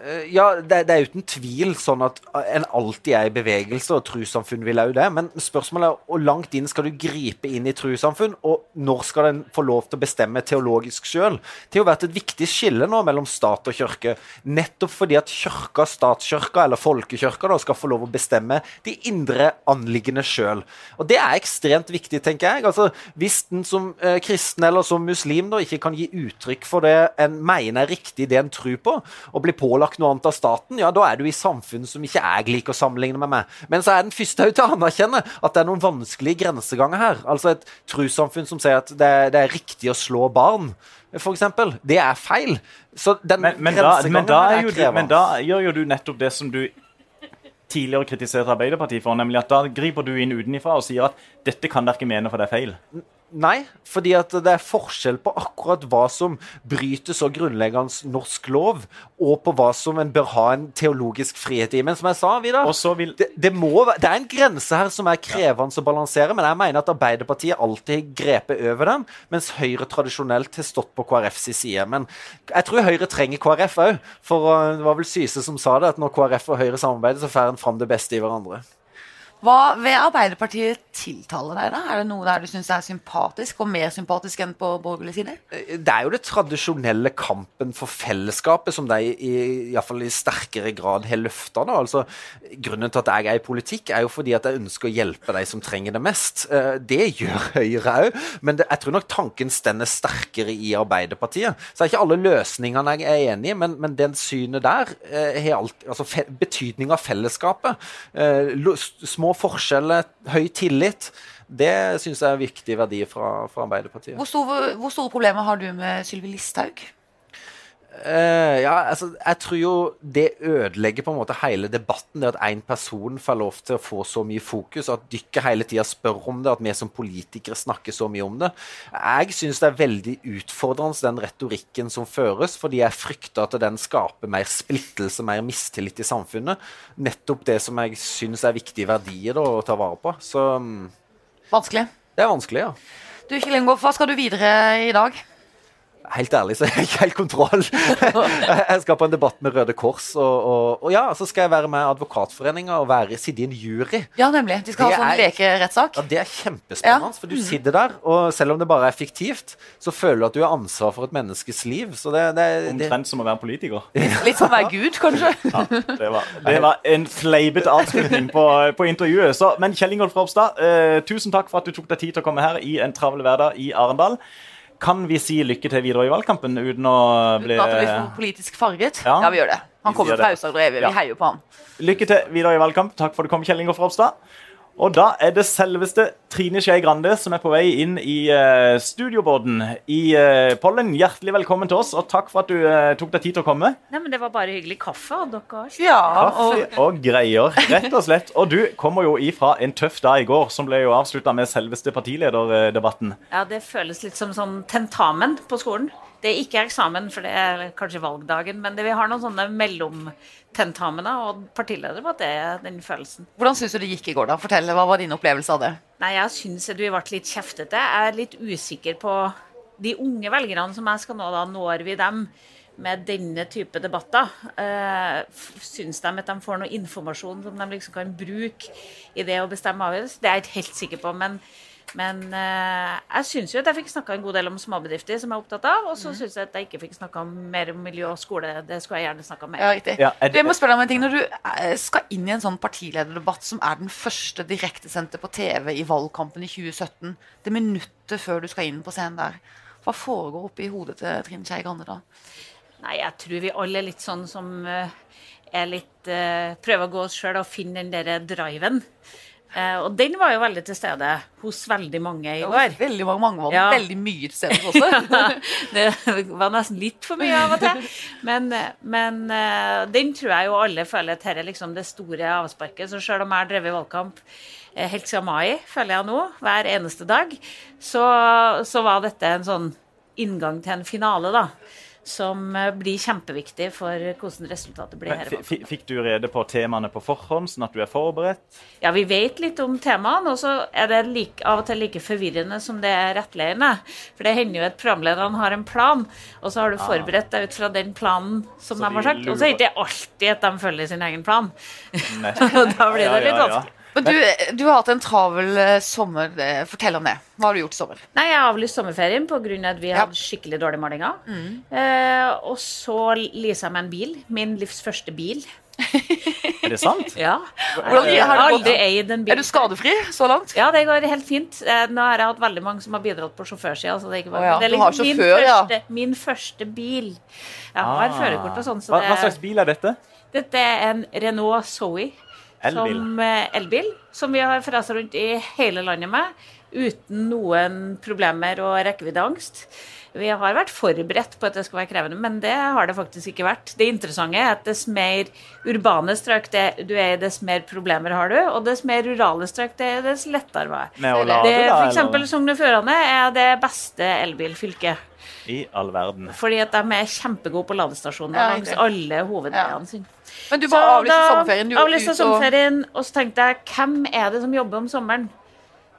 Speaker 4: Eh, Ja, det, det er uten tvil sånn at en alltid er i bevegelse, og trossamfunn vil òg det. Men spørsmålet er hvor langt inn skal du gripe inn i trossamfunn, og når skal den få lov til å bestemme teologisk sjøl? Det har vært et viktig skille nå mellom stat og kirke, nettopp fordi at kirka, statskirka eller folkekirka da, skal få lov å bestemme de indre anliggende sjøl. Og det er ekstremt viktig, tenker jeg. Altså, hvis en som eh, kristen eller som muslim da ikke kan gi uttrykk for det en mener er riktig, det en tror på, og blir pålagt noe annet av staten, ja, da er du i samfunn som ikke jeg liker å sammenligne meg med. Men så er den første til å anerkjenne at det er noen vanskelige grenseganger her. Altså et trossamfunn som sier at det, er- det er riktig å slå barn, eksempel. Det er feil. Så den
Speaker 1: Men, men, da, men, da er jo
Speaker 4: krevende.
Speaker 1: men da gjør jo du nettopp det som du tidligere kritiserte Arbeiderpartiet for, nemlig at da griper du inn utenifra og sier at dette kan dere ikke mene, for det er feil.
Speaker 4: Nei, fordi at det er forskjell på akkurat hva som bryter så grunnleggende norsk lov, og på hva som en bør ha en teologisk frihet i. Men som jeg sa, Vidar,
Speaker 1: vil
Speaker 4: det, det, må, det er en grense her som er krevende å balansere, men jeg mener at Arbeiderpartiet alltid har grepet over den, mens Høyre tradisjonelt har stått på KrFs side. Men jeg tror Høyre trenger KrF òg, for uh, det var vel Syse som sa det, at når KrF og Høyre samarbeider, så får en fram det beste i hverandre.
Speaker 2: Hva ved Arbeiderpartiet tiltaler deg, da? Er det noe der du syns er sympatisk, og mer sympatisk enn på borgerlig side?
Speaker 4: Det er jo det tradisjonelle kampen for fellesskapet som de i, i, fall i sterkere grad har løfta. Altså, grunnen til at jeg er i politikk, er jo fordi at jeg ønsker å hjelpe de som trenger det mest. Eh, Det gjør Høyre òg, men det, jeg tror nok tanken stender sterkere i Arbeiderpartiet. Så er ikke alle løsningene jeg er enig i, men, men den synet der eh, har alt, altså betydning av fellesskapet. eh, Små forskjeller, høy tillit. Det syns jeg er viktige verdier fra, fra Arbeiderpartiet.
Speaker 2: Hvor store, hvor store problemer har du med Sylvi Listhaug?
Speaker 4: Eh, ja, altså, jeg tror jo det ødelegger på en måte hele debatten, det at én person får lov til å få så mye fokus, at dere hele tida spør om det, at vi som politikere snakker så mye om det. Jeg syns det er veldig utfordrende, den retorikken som føres, fordi jeg frykter at den skaper mer splittelse, mer mistillit i samfunnet. Nettopp det som jeg syns er viktige verdier da, å ta vare på. Så mm,
Speaker 2: Vanskelig.
Speaker 4: det er vanskelig, ja.
Speaker 2: Du, Kjell Ingolf, hva skal du videre i dag?
Speaker 4: Helt ærlig så har jeg ikke helt kontroll. jeg skal på en debatt med Røde Kors, og, og, og ja, så skal jeg være med Advokatforeninga og være, sitte i en jury.
Speaker 2: Ja, nemlig. De skal
Speaker 4: Det
Speaker 2: ha sånn
Speaker 4: er-
Speaker 2: lekerettssak.
Speaker 4: Ja, Det er kjempespennende,
Speaker 2: Ja.
Speaker 4: for du sitter der, og selv om det bare er fiktivt, så føler du at du har ansvar for et menneskes liv. Så det, det, det
Speaker 1: omtrent som å være politiker.
Speaker 2: Litt som å være Gud, kanskje.
Speaker 1: Ja, det, var, det var en fleipete avslutning på, på intervjuet. Så, men Kjell Ingolf Ropstad, eh, tusen takk for at du tok deg tid til å komme her i en travel hverdag i Arendal. Kan vi si lykke til videre i valgkampen uten å bli
Speaker 2: Uten at det blir for politisk farget.
Speaker 1: Ja.
Speaker 2: Ja, vi gjør det. Han kommer fra. Aust-Agder, vi
Speaker 1: Ja.
Speaker 2: heier på han.
Speaker 1: Lykke til videre i valgkamp. Takk for at du kom, Kjell Ingolf Ropstad. Og da er det selveste Trine Skei Grande som er på vei inn i uh, studiobåten i uh, Pollen. Hjertelig velkommen til oss, og takk for at du uh, tok deg tid til å komme.
Speaker 5: Nei, men Det var bare hyggelig. Kaffe og dere òg.
Speaker 2: Ja, og
Speaker 1: og greier, rett og slett. Og du kommer jo ifra en tøff dag i går, som ble jo avslutta med selveste partilederdebatten.
Speaker 5: Ja, Det føles litt som sånn tentamen på skolen. Det er ikke eksamen, for det er kanskje valgdagen, men det, vi har noen sånne mellomtentamener, og partileder var det den følelsen.
Speaker 2: hvordan syns du det gikk i går, da? Fortell, Hva var din opplevelse av det?
Speaker 5: Nei, jeg syns vi ble litt kjeftete. Jeg er litt usikker på de unge velgerne som jeg skal nå, da når vi dem med denne type debatter? Eh, syns de at de får noe informasjon som de liksom kan bruke i det å bestemme avgjørelse? Det er jeg ikke helt sikker på. Men Men eh, jeg syns jo at jeg fikk snakka en god del om småbedrifter, som jeg er opptatt av. Og så syns jeg at jeg ikke fikk snakka mer om miljø og skole. Det skulle jeg gjerne snakka mer
Speaker 2: Ja,
Speaker 5: om.
Speaker 2: riktig.
Speaker 1: Ja, er
Speaker 2: Du,
Speaker 1: det-
Speaker 2: jeg må spørre deg om en ting. Når du eh, skal inn i en sånn partilederdebatt som er den første direktesendte på TV i valgkampen i 2017, det minuttet før du skal inn på scenen der, hva foregår oppi hodet til Trine Skei Grande da?
Speaker 5: Nei, jeg tror vi alle er litt sånn som eh, er litt eh, Prøver å gå oss sjøl og finne den derre driven. Eh, og den var jo veldig til stede hos veldig mange i
Speaker 2: var veldig mange, mange var
Speaker 5: Ja.
Speaker 2: veldig mye til stede også.
Speaker 5: det var nesten litt for mye av og til. Men, men eh, den tror jeg jo alle føler at dette er liksom det store avsparket. Så selv om jeg har drevet valgkamp eh, helt siden mai, føler jeg nå, hver eneste dag, så, så var dette en sånn inngang til en finale, da. Som eh, blir kjempeviktig for hvordan resultatet blir her.
Speaker 1: Fikk du rede på temaene på forhånd, sånn at du er forberedt?
Speaker 5: Ja, vi vet litt om temaene, og så er det like, av og til like forvirrende som det er rettledende. For det hender jo at programlederne har en plan, og så har du forberedt deg ut fra den planen som
Speaker 1: Ah. Så
Speaker 5: de har sagt. Og så er det ikke alltid at de følger sin egen plan. Og da blir det litt vanskelig.
Speaker 2: Men du, du har hatt en travel eh, sommer. eh, Fortell om det. Hva har du gjort i sommer?
Speaker 5: Nei, jeg har avlyst sommerferien pga. at vi
Speaker 2: Ja.
Speaker 5: hadde skikkelig dårlige målinger. Eh, og så leasa jeg meg en bil. Min livs første bil.
Speaker 1: Er det sant?
Speaker 5: Ja.
Speaker 2: Hvordan-
Speaker 5: Jeg
Speaker 2: har
Speaker 5: aldri eid en bil.
Speaker 2: Er du skadefri så langt?
Speaker 5: Ja, det går helt fint. Eh, Nå har jeg hatt veldig mange som har bidratt på sjåførsida. Så det er bare,
Speaker 2: Å ja,
Speaker 5: det er liksom min,
Speaker 2: sjåfør, ja.
Speaker 5: min første bil. Jeg har førerkort og sånn. Så
Speaker 1: Ah. hva, hva slags bil er dette?
Speaker 5: dette er en Renault Zoe.
Speaker 1: Elbil.
Speaker 5: Som eh, elbil. Som vi har frasa rundt i hele landet med. Uten noen problemer og rekkeviddeangst. Vi har vært forberedt på at det skal være krevende, men det har det faktisk ikke vært. Det interessante er at dess mer urbane strøk det, du er i, dess mer problemer har du. Og dess mer rurale strøk det er, dess lettere var det. Det,
Speaker 1: eller?
Speaker 5: Sogn og Fjordane er det beste elbilfylket.
Speaker 1: I all verden.
Speaker 5: Fordi at de er kjempegode på ladestasjoner
Speaker 2: Ja,
Speaker 5: langs alle hovedveiene
Speaker 2: Ja.
Speaker 5: sine.
Speaker 2: Men du bare avlyste sommerferien. Du
Speaker 5: avlyste
Speaker 2: og-
Speaker 5: sommerferien, og så tenkte jeg hvem er det som jobber om sommeren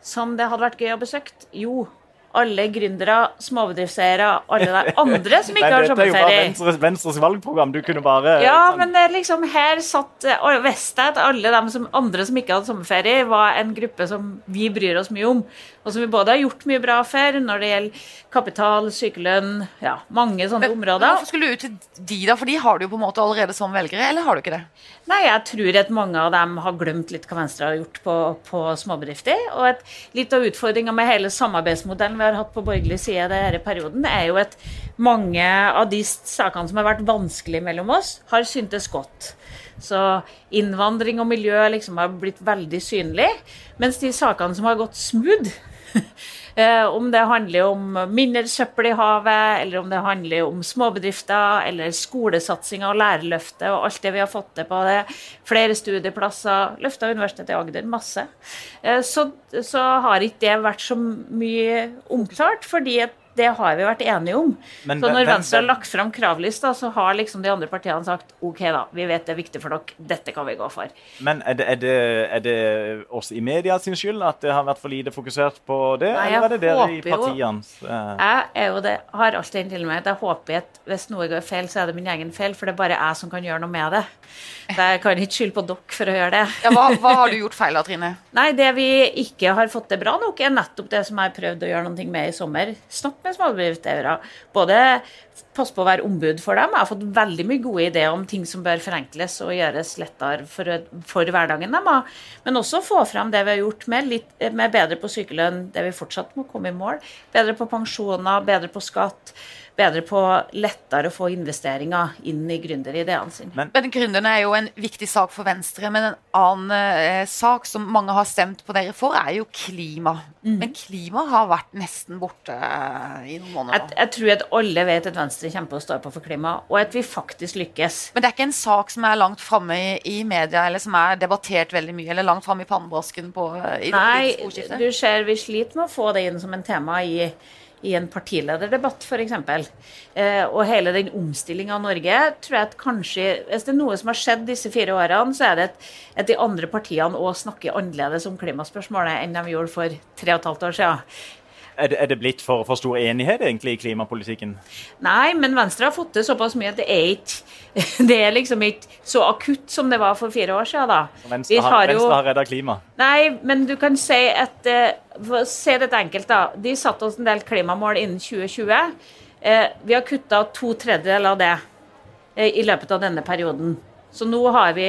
Speaker 5: som det hadde vært gøy å besøke? Jo, alle gründere, småbedriftseiere, alle de andre som ikke
Speaker 1: Nei,
Speaker 5: har
Speaker 1: dette er jo bare. Venstres, Venstres valgprogram. Du kunne bare
Speaker 5: Ja,
Speaker 1: sånn-
Speaker 5: men det liksom her satt eh, Og visste jeg at alle de som, andre som ikke hadde sommerferie, var en gruppe som vi bryr oss mye om. Og som vi både har gjort mye bra for når det gjelder kapital, sykelønn, ja, mange sånne
Speaker 2: Men
Speaker 5: områder.
Speaker 2: Hvorfor skulle du ut til de, da? For de har du jo på en måte allerede som velgere, eller har du ikke det?
Speaker 5: Nei, jeg tror at mange av dem har glemt litt hva Venstre har gjort på, på småbedrifter. Og at litt av utfordringa med hele samarbeidsmodellen vi har hatt på borgerlig side denne perioden, er jo at mange av de sakene som har vært vanskelige mellom oss, har syntes godt. Så innvandring og miljø liksom har blitt veldig synlig. Mens de sakene som har gått smooth om det handler om mindre søppel i havet, eller om det handler om småbedrifter, eller skolesatsinga og lærerløftet og alt det vi har fått til på det. Flere studieplasser, løfta Universitetet i Agder masse. Eh, så, så har ikke det vært så mye omtalt, fordi at det har vi vært enige om.
Speaker 1: Men
Speaker 5: så når Venstre har lagt fram kravlista, så har liksom de andre partiene sagt OK, da, vi vet det er viktig for dere, dette kan vi gå for.
Speaker 1: Men er det, er, det, er det oss i media sin skyld at det har vært for lite fokusert på det,
Speaker 5: Nei,
Speaker 1: eller er det dere i partiene? eh,
Speaker 5: Jeg er jo det, har alltid en til meg at jeg håper at hvis noe går feil, så er det min egen feil, for det er bare jeg som kan gjøre noe med det. Så jeg kan ikke skylde på dere for å gjøre det.
Speaker 2: Ja, hva, hva har du gjort feil da, Trine?
Speaker 5: Nei, det vi ikke har fått til bra nok, er nettopp det som jeg har prøvd å gjøre noe med i sommer. Snakk med småbedriftseiere. Både passe på å være ombud for dem. Jeg har fått veldig mye gode ideer om ting som bør forenkles og gjøres lettere for, for hverdagen deres. Men også få frem det vi har gjort med, litt, med bedre på sykelønn, det vi fortsatt må komme i mål. Bedre på pensjoner, bedre på skatt. Bedre på lettere å få investeringer inn i gründerideene sine.
Speaker 1: Men-
Speaker 2: Men Gründerne er jo en viktig sak for Venstre, men en annen eh, sak som mange har stemt på dere for, er jo klima. Men klima har vært nesten borte eh, i noen måneder
Speaker 5: Jeg,
Speaker 2: nå.
Speaker 5: jeg tror at alle vet at Venstre kommer til å stå på for klima, og at vi faktisk lykkes.
Speaker 2: Men det er ikke en sak som er langt framme i, i media, eller som er debattert veldig mye, eller langt framme i pannebrasken på i
Speaker 5: Nei,
Speaker 2: i
Speaker 5: du ser vi sliter med å få det inn som en tema i, i en partilederdebatt, f.eks. Eh, og hele den omstillinga av Norge tror jeg at kanskje Hvis det er noe som har skjedd disse fire årene, så er det at, at de andre partiene òg snakker annerledes om klimaspørsmålet enn de gjorde for tre og et halvt år siden.
Speaker 1: Er det, er det blitt for, for stor enighet egentlig i klimapolitikken?
Speaker 5: Nei, men Venstre har fått til såpass mye at det er ikke det er liksom ikke så akutt som det var for fire år siden. da.
Speaker 1: Venstre har,
Speaker 5: jo-
Speaker 1: har redda klima.
Speaker 5: Nei, men du kan si at å Se dette enkelt, da. De satte oss en del klimamål innen 2020. Eh, vi har kutta to tredjedeler av det eh, i løpet av denne perioden. Så nå, har vi,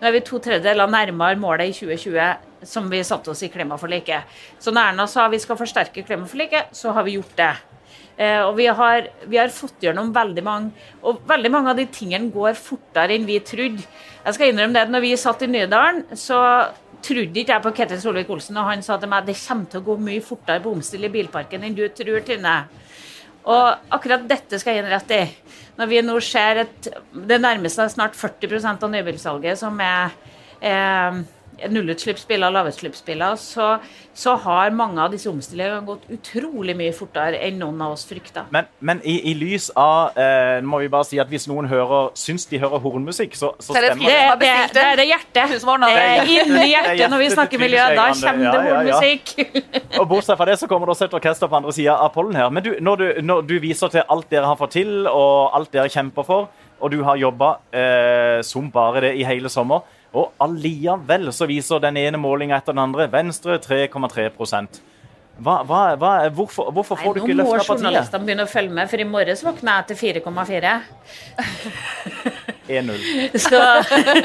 Speaker 5: nå er vi to tredjedeler nærmere målet i 2020 som vi satte oss i klimaforliket. Så når Erna sa vi skal forsterke klimaforliket, så har vi gjort det. Eh, og vi har, vi har fått gjennom veldig mange Og veldig mange av de tingene går fortere enn vi trodde. Jeg skal innrømme det når vi satt i Nydalen, så trodde ikke jeg på Ketil Solvik-Olsen, og han sa til meg det kommer til å gå mye fortere på å omstille bilparken enn du tror, Trine. Og akkurat dette skal jeg gi rett i. Når vi nå ser at det nærmer seg snart 40% av nybilsalget som er eh, nullutslippsbiler lavutslippsbiler, så, så har mange av disse omstillingene gått utrolig mye fortere enn noen av oss frykta.
Speaker 1: Men, men i, i lys av eh, må vi bare si at Hvis noen hører, syns de hører hornmusikk, så, så
Speaker 2: er
Speaker 1: stemmer
Speaker 5: Det,
Speaker 1: det.
Speaker 5: det, det
Speaker 2: det.
Speaker 5: er det hjertet. Det er inni
Speaker 1: er
Speaker 5: hjertet når vi snakker miljø. Da kommer det
Speaker 1: hornmusikk. Ja, ja, ja. Og Bortsett fra det så kommer det også et orkester på andre sida av pollen her. Men du, når, du, når du viser til alt dere har fått til, og alt dere kjemper for, og du har jobba eh, som bare det i hele sommer, og alliavel så viser den ene målinga etter den andre Venstre 3,3 hva, hva, hva, hvorfor, hvorfor får du
Speaker 5: Nei,
Speaker 1: partiet?
Speaker 5: nå må
Speaker 1: løfta
Speaker 5: journalistene begynne å følge med, for i morges våkna jeg til 4,4.
Speaker 1: 1-0.
Speaker 5: Så,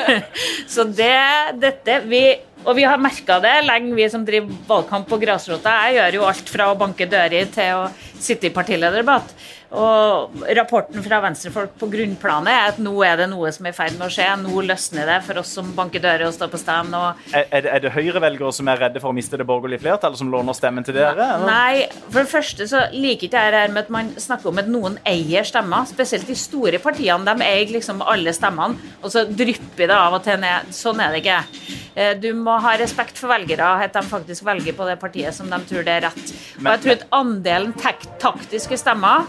Speaker 5: så det, dette vi, Og vi har merka det lenge, vi som driver valgkamp på grasrota. Jeg gjør jo alt fra å banke dører til å sitte i partilederdebatt. Og rapporten fra venstrefolk på grunnplanet er at nå er det noe som er i ferd med å skje. Nå løsner det for oss som banker dører og står på stand. og
Speaker 1: Er, er det, høyrevelgere som er redde for å miste det borgerlige flertallet, som låner stemmen til dere? eller?
Speaker 5: Nei, for det første så liker ikke jeg det her med at man snakker om at noen eier stemmer. Spesielt de store partiene. De eier liksom alle stemmene, og så drypper det av og til ned. Sånn er det ikke. Eh, Du må ha respekt for velgere, at de faktisk velger på det partiet som de tror det er rett. Og jeg tror at andelen taktiske stemmer,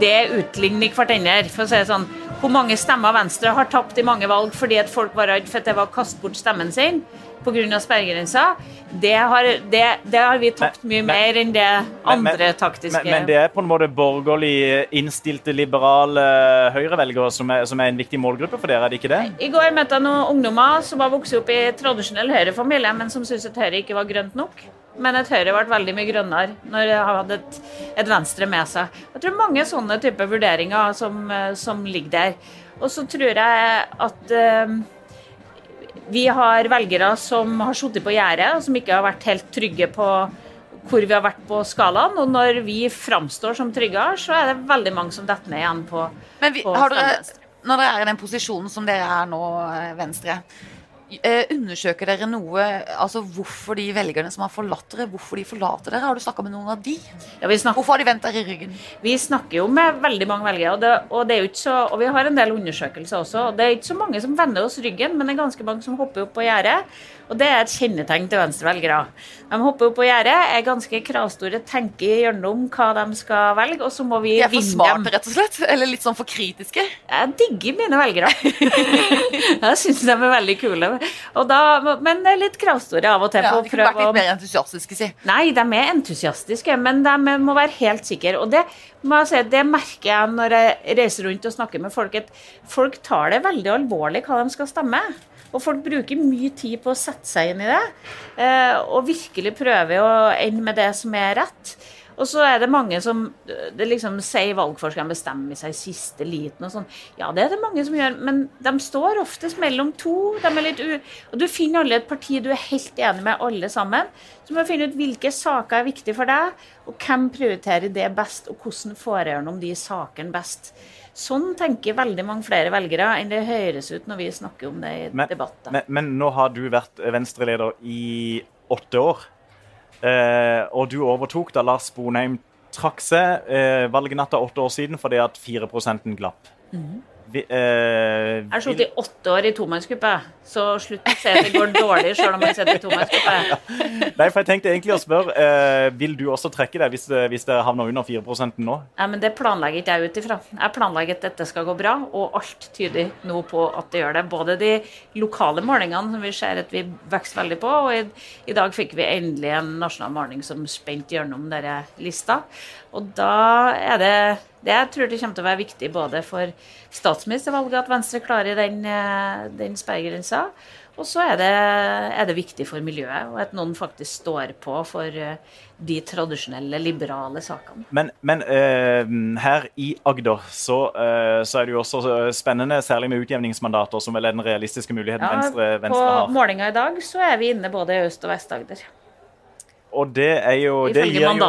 Speaker 5: det utligner hverandre. For å si det sånn, hvor mange stemmer Venstre har tapt i mange valg fordi at folk var redd for at det var å kaste bort stemmen sin pga. sperregrensa, det har, det, det har vi tapt mye
Speaker 1: Men-
Speaker 5: mer enn det
Speaker 1: andre men-
Speaker 5: taktiske
Speaker 1: Men, men det er på en måte borgerlig innstilte, liberale høyrevelgere som er, som er en viktig målgruppe for dere, er det ikke det?
Speaker 5: I går møtte jeg noen ungdommer som har vokst opp i tradisjonell Høyre-familie, men som syntes at Høyre ikke var grønt nok. Men at Høyre ble veldig mye grønnere når de hadde et, et Venstre med seg. Jeg tror mange sånne typer vurderinger som, eh, som ligger der. Og så tror jeg at eh, vi har velgere som har sittet på gjerdet, og som ikke har vært helt trygge på hvor vi har vært på skalaen. Og når vi framstår som tryggere, så er det veldig mange som detter ned igjen på,
Speaker 2: Men vi,
Speaker 5: på
Speaker 2: har dere, når dere er i den posisjonen som dere er nå, eh, Venstre, eh, undersøker dere noe Altså hvorfor de velgerne som har forlatt dere, hvorfor de forlater dere? Har du snakka med noen av de?
Speaker 5: Ja, vi snakker
Speaker 2: Hvorfor har de vendt dere i ryggen?
Speaker 5: Vi snakker jo med veldig mange velgere, og, det, og, det så, og vi har en del undersøkelser også. og Det er ikke så mange som vender oss ryggen, men det er ganske mange som hopper opp på gjerdet. Og det er et kjennetegn til Venstre-velgere. De hopper opp på gjerdet, er ganske kravstore, tenker gjennom hva de skal velge, og så må vi
Speaker 2: De er for smarte, rett og slett? Eller litt sånn for kritiske?
Speaker 5: Jeg digger mine velgere. jeg syns de er veldig kule. Og da, men litt kravstore av og til.
Speaker 2: Ja, de kunne vært
Speaker 5: å-
Speaker 2: litt mer entusiastiske, si.
Speaker 5: Nei, de er entusiastiske, men de må være helt sikre. Og det, si, det merker jeg når jeg reiser rundt og snakker med folk, at folk tar det veldig alvorlig hva de skal stemme. Og folk bruker mye tid på å sette seg inn i det, eh, og virkelig prøver å ende med det som er rett. Og så er det mange som det liksom sier valgforskeren bestemmer seg i siste liten og sånn. Ja, det er det mange som gjør, men de står oftest mellom to. De er litt u... Og du finner alle et parti du er helt enig med, alle sammen. Så må du finne ut hvilke saker er viktige for deg, og hvem prioriterer det best, og hvordan får jeg gjennom de sakene best. Sånn tenker veldig mange flere velgere enn det høres ut når vi snakker om det i
Speaker 1: Men,
Speaker 5: debatter.
Speaker 1: men, men nå har du vært Venstre-leder i åtte år. Eh, og du overtok da Lars Bonheim trakk seg eh, valgnatta åtte år siden fordi at 4% glapp. Vi, eh,
Speaker 5: Jeg har sittet i åtte år i tomannsgruppe, så slutt å si at det går dårlig selv om man sitter i tomannsgruppe.
Speaker 1: Nei, for jeg tenkte egentlig å spørre eh, Vil du også trekke deg hvis det, hvis det havner under 4% nå?
Speaker 5: Nei, men Det planlegger ikke jeg ut ifra. Jeg planlegger at dette skal gå bra, og alt tyder nå på at det gjør det. Både de lokale målingene, som vi ser at vi vokser veldig på, og i, i dag fikk vi endelig en nasjonal måling som spente gjennom denne lista. Og da er det det jeg tror det kommer til å være viktig både for statsministervalget at Venstre klarer den, eh, den sperregrensa. Og så er det, er det, viktig for miljøet, og at noen faktisk står på for eh, de tradisjonelle, liberale sakene.
Speaker 1: Men, men uh, her i Agder så, uh, så, er det jo også spennende, særlig med utjevningsmandater, som vel er den realistiske muligheten ja, Venstre, Venstre
Speaker 5: har.
Speaker 1: På
Speaker 5: målinga i dag så er vi inne både i Øst- og Vest-Agder.
Speaker 1: Og det er jo
Speaker 5: det gir jo,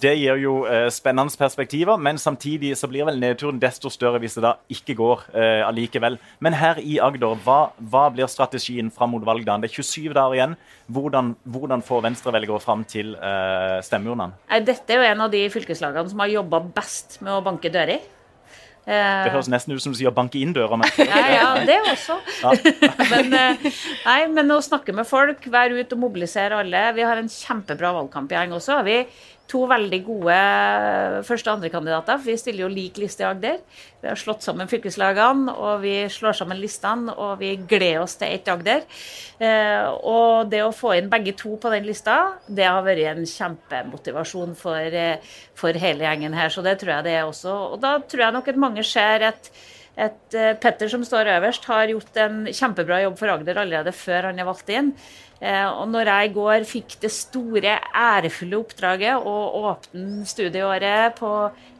Speaker 1: det gir jo uh, spennende perspektiver, men samtidig så blir vel nedturen desto større hvis det da ikke går uh, allikevel. Men her i Agder, hva, hva blir strategien fram mot valgdagen? Det er 27 dager igjen. Hvordan, hvordan får venstrevelgere fram til uh, stemmeurnene?
Speaker 5: Dette er jo en av de fylkeslagene som har jobba best med å banke dører.
Speaker 1: Det høres nesten ut som du sier 'banke inn døra'. Men...
Speaker 5: Ja, ja, det også. Ja. men, eh, nei, men å snakke med folk, være ute og mobilisere alle. Vi har en kjempebra valgkamp i gjeng også. Vi to veldig gode første- og andrekandidater. Vi stiller jo lik liste i Agder. Vi har slått sammen fylkeslagene, og vi slår sammen listene, og vi gleder oss til ett Agder. Eh, og det å få inn begge to på den lista, det har vært en kjempemotivasjon for, eh, for hele gjengen her. Så det tror jeg det er også. Og da tror jeg nok at mange ser at et eh, Petter som står øverst, har gjort en kjempebra jobb for Agder allerede før han er valgt inn. Eh, og når jeg i går fikk det store, ærefulle oppdraget å åpne studieåret på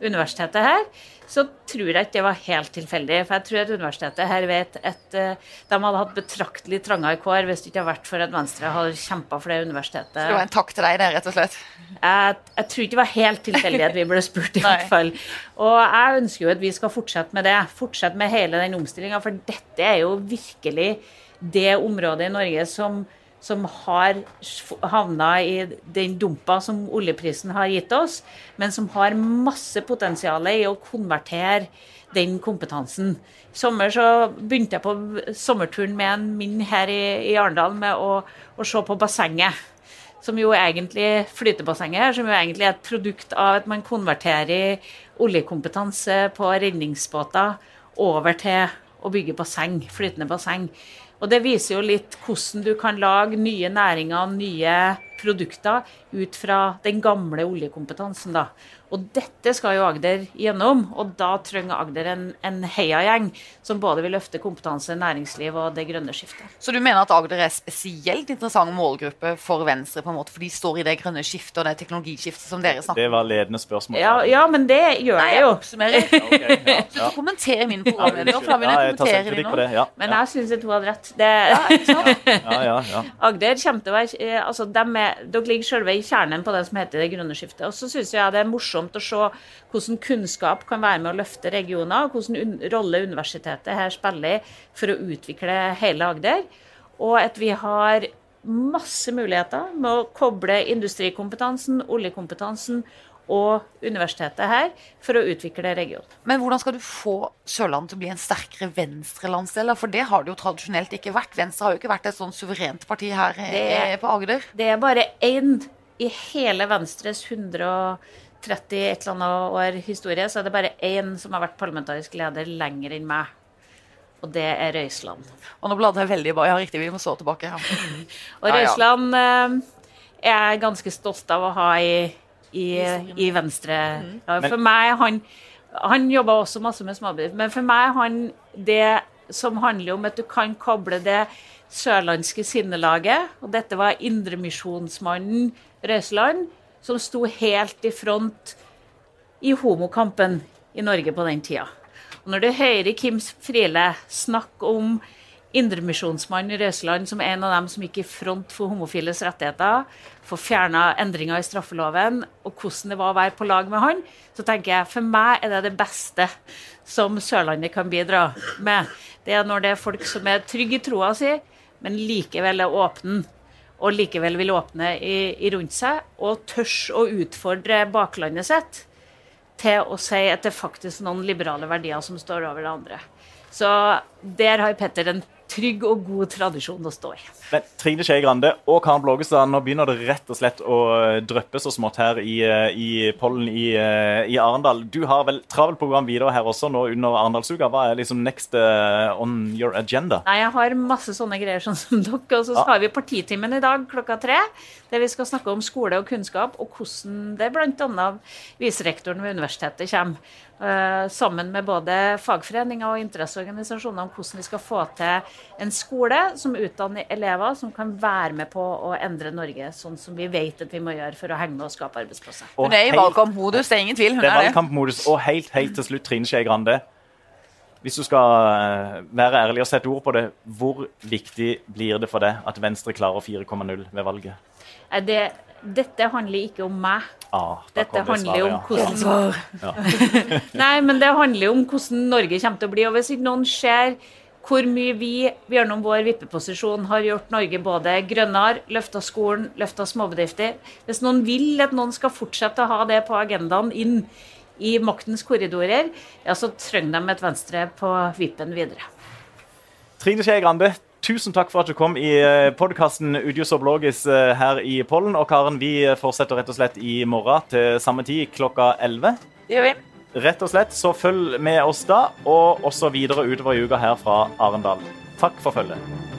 Speaker 5: universitetet her, så tror jeg ikke det var helt tilfeldig. For jeg tror at universitetet her vet at uh, de hadde hatt betraktelig trangere kår hvis det ikke hadde vært for at Venstre hadde kjempa for det universitetet. Så
Speaker 2: det var en takk til deg, det, rett og slett?
Speaker 5: Jeg, jeg tror ikke det var helt tilfeldig at vi ble spurt, i hvert fall. Og jeg ønsker jo at vi skal fortsette med det. Fortsette med hele den omstillinga, for dette er jo virkelig det området i Norge som som har havna i den dumpa som oljeprisen har gitt oss, men som har masse potensial i å konvertere den kompetansen. I sommer så begynte jeg på sommerturen med en min her i, i Arendal med å, å, se på bassenget. Som jo egentlig flytebassenget her, som jo egentlig er et produkt av at man konverterer oljekompetanse på redningsbåter over til å bygge basseng, flytende basseng. Og det viser jo litt hvordan du kan lage nye næringer, nye produkter ut fra den gamle oljekompetansen. da. Og dette skal jo Agder gjennom, og da trenger Agder en, en heiagjeng som både vil løfte kompetanse, næringsliv og det grønne skiftet.
Speaker 2: Så du mener at Agder er spesielt interessant målgruppe for Venstre, på en måte, for de står i det grønne skiftet og det teknologiskiftet som dere snakker
Speaker 1: om? Det var ledende spørsmål.
Speaker 5: Ja, ja men det gjør
Speaker 2: Nei,
Speaker 5: jeg jo.
Speaker 2: Oppsummerer. okay, ja, ja. Kommentere min programleder, for da vil jeg kommentere din
Speaker 1: nå. Ja,
Speaker 5: men jeg syns hun hadde rett. Det... Agder kommer til å være eh, altså, Dere ligger selve i kjernen på det som heter det grønne skiftet. Og så syns jeg det er morsomt morsomt å se hvordan kunnskap kan være med å løfte regioner, hvilken un rolle universitetet her spiller for å utvikle hele Agder. Og at vi har masse muligheter med å koble industrikompetansen, oljekompetansen og universitetet her for å utvikle regionen.
Speaker 2: Men hvordan skal du få Sørlandet til å bli en sterkere venstrelandsdel? For det har det jo tradisjonelt ikke vært. Venstre har jo ikke vært et sånn suverent parti her er, på Agder.
Speaker 5: Det er bare én i hele Venstres 100 30 et eller annet år historie, så er det bare én som har vært parlamentarisk leder lenger enn meg. Og det er Røisland.
Speaker 2: Og nå bladde jeg veldig i Ja, riktig, vi må så tilbake. Ja.
Speaker 5: og Røisland eh, er jeg ganske stolt av å ha i, i, i Venstre. Mm. Ja, for meg, han, han jobba også masse med småbedrifter, men for meg han det som handler om at du kan koble det sørlandske sinnelaget, og dette var indremisjonsmannen Røisland, som sto helt i front i homokampen i Norge på den tida. Og når du hører Kim Friele snakke om indremisjonsmannen i Røsland som en av dem som gikk i front for homofiles rettigheter, for fjerna endringer i straffeloven, og hvordan det var å være på lag med han, så tenker jeg for meg er det det beste som Sørlandet kan bidra med. Det er når det er folk som er trygge i troa si, men likevel er åpne og likevel vil åpne i, i rundt seg, og tørs å utfordre baklandet sitt. til å si at det er faktisk noen liberale verdier som står over det andre. Så der har Petter en trygg og god tradisjon å stå i.
Speaker 1: Men Trine Skei Grande og Karen Blågestad, nå begynner det rett og slett å eh, dryppe så smått her i, eh, i pollen i, eh, i Arendal. Du har vel travelt program videre her også nå under Arendalsuka. Hva er liksom next on your agenda?
Speaker 5: Nei, Jeg har masse sånne greier sånn som dere. Og så har vi partitimen i dag klokka tre. Der vi skal snakke om skole og kunnskap, og hvordan det bl.a. viserektoren ved universitetet kommer. Eh, sammen med både fagforeninger og interesseorganisasjoner om hvordan vi skal få til en skole som utdanner elever som kan være med på å endre Norge, sånn som vi vet at vi må gjøre for å henge med og skape arbeidsplasser.
Speaker 1: Og
Speaker 2: Hun er i valgkampmodus, det er ingen tvil. Hun
Speaker 1: Det er valgkampmodus. Og helt, helt til slutt, Trine Skei Grande. Hvis du skal eh, være ærlig og sette ord på det, hvor viktig blir det for deg at Venstre klarer 4,0 ved valget?
Speaker 5: Nei, Det, dette handler ikke om meg.
Speaker 1: Ah,
Speaker 5: Dette
Speaker 1: det
Speaker 5: handler jo om
Speaker 1: hvordan ja.
Speaker 5: Nei, men det handler jo om hvordan Norge kommer til å bli. Og hvis ikke noen ser hvor mye vi gjennom vår vippeposisjon har gjort Norge både grønnere, løfta skolen, løfta småbedrifter Hvis noen vil at noen skal fortsette å ha det på agendaen inn i maktens korridorer, ja, så trenger de et Venstre på vippen videre.
Speaker 1: Trine Skei Grande, tusen takk for at du kom i podkasten Udios og Blogis eh, her i Pollen. Og Karen, vi fortsetter rett og slett i morgen til samme tid, klokka 11.
Speaker 2: Det gjør vi.
Speaker 1: Rett og slett, så følg med oss da, og også videre utover i uka her fra Arendal. Takk for følget.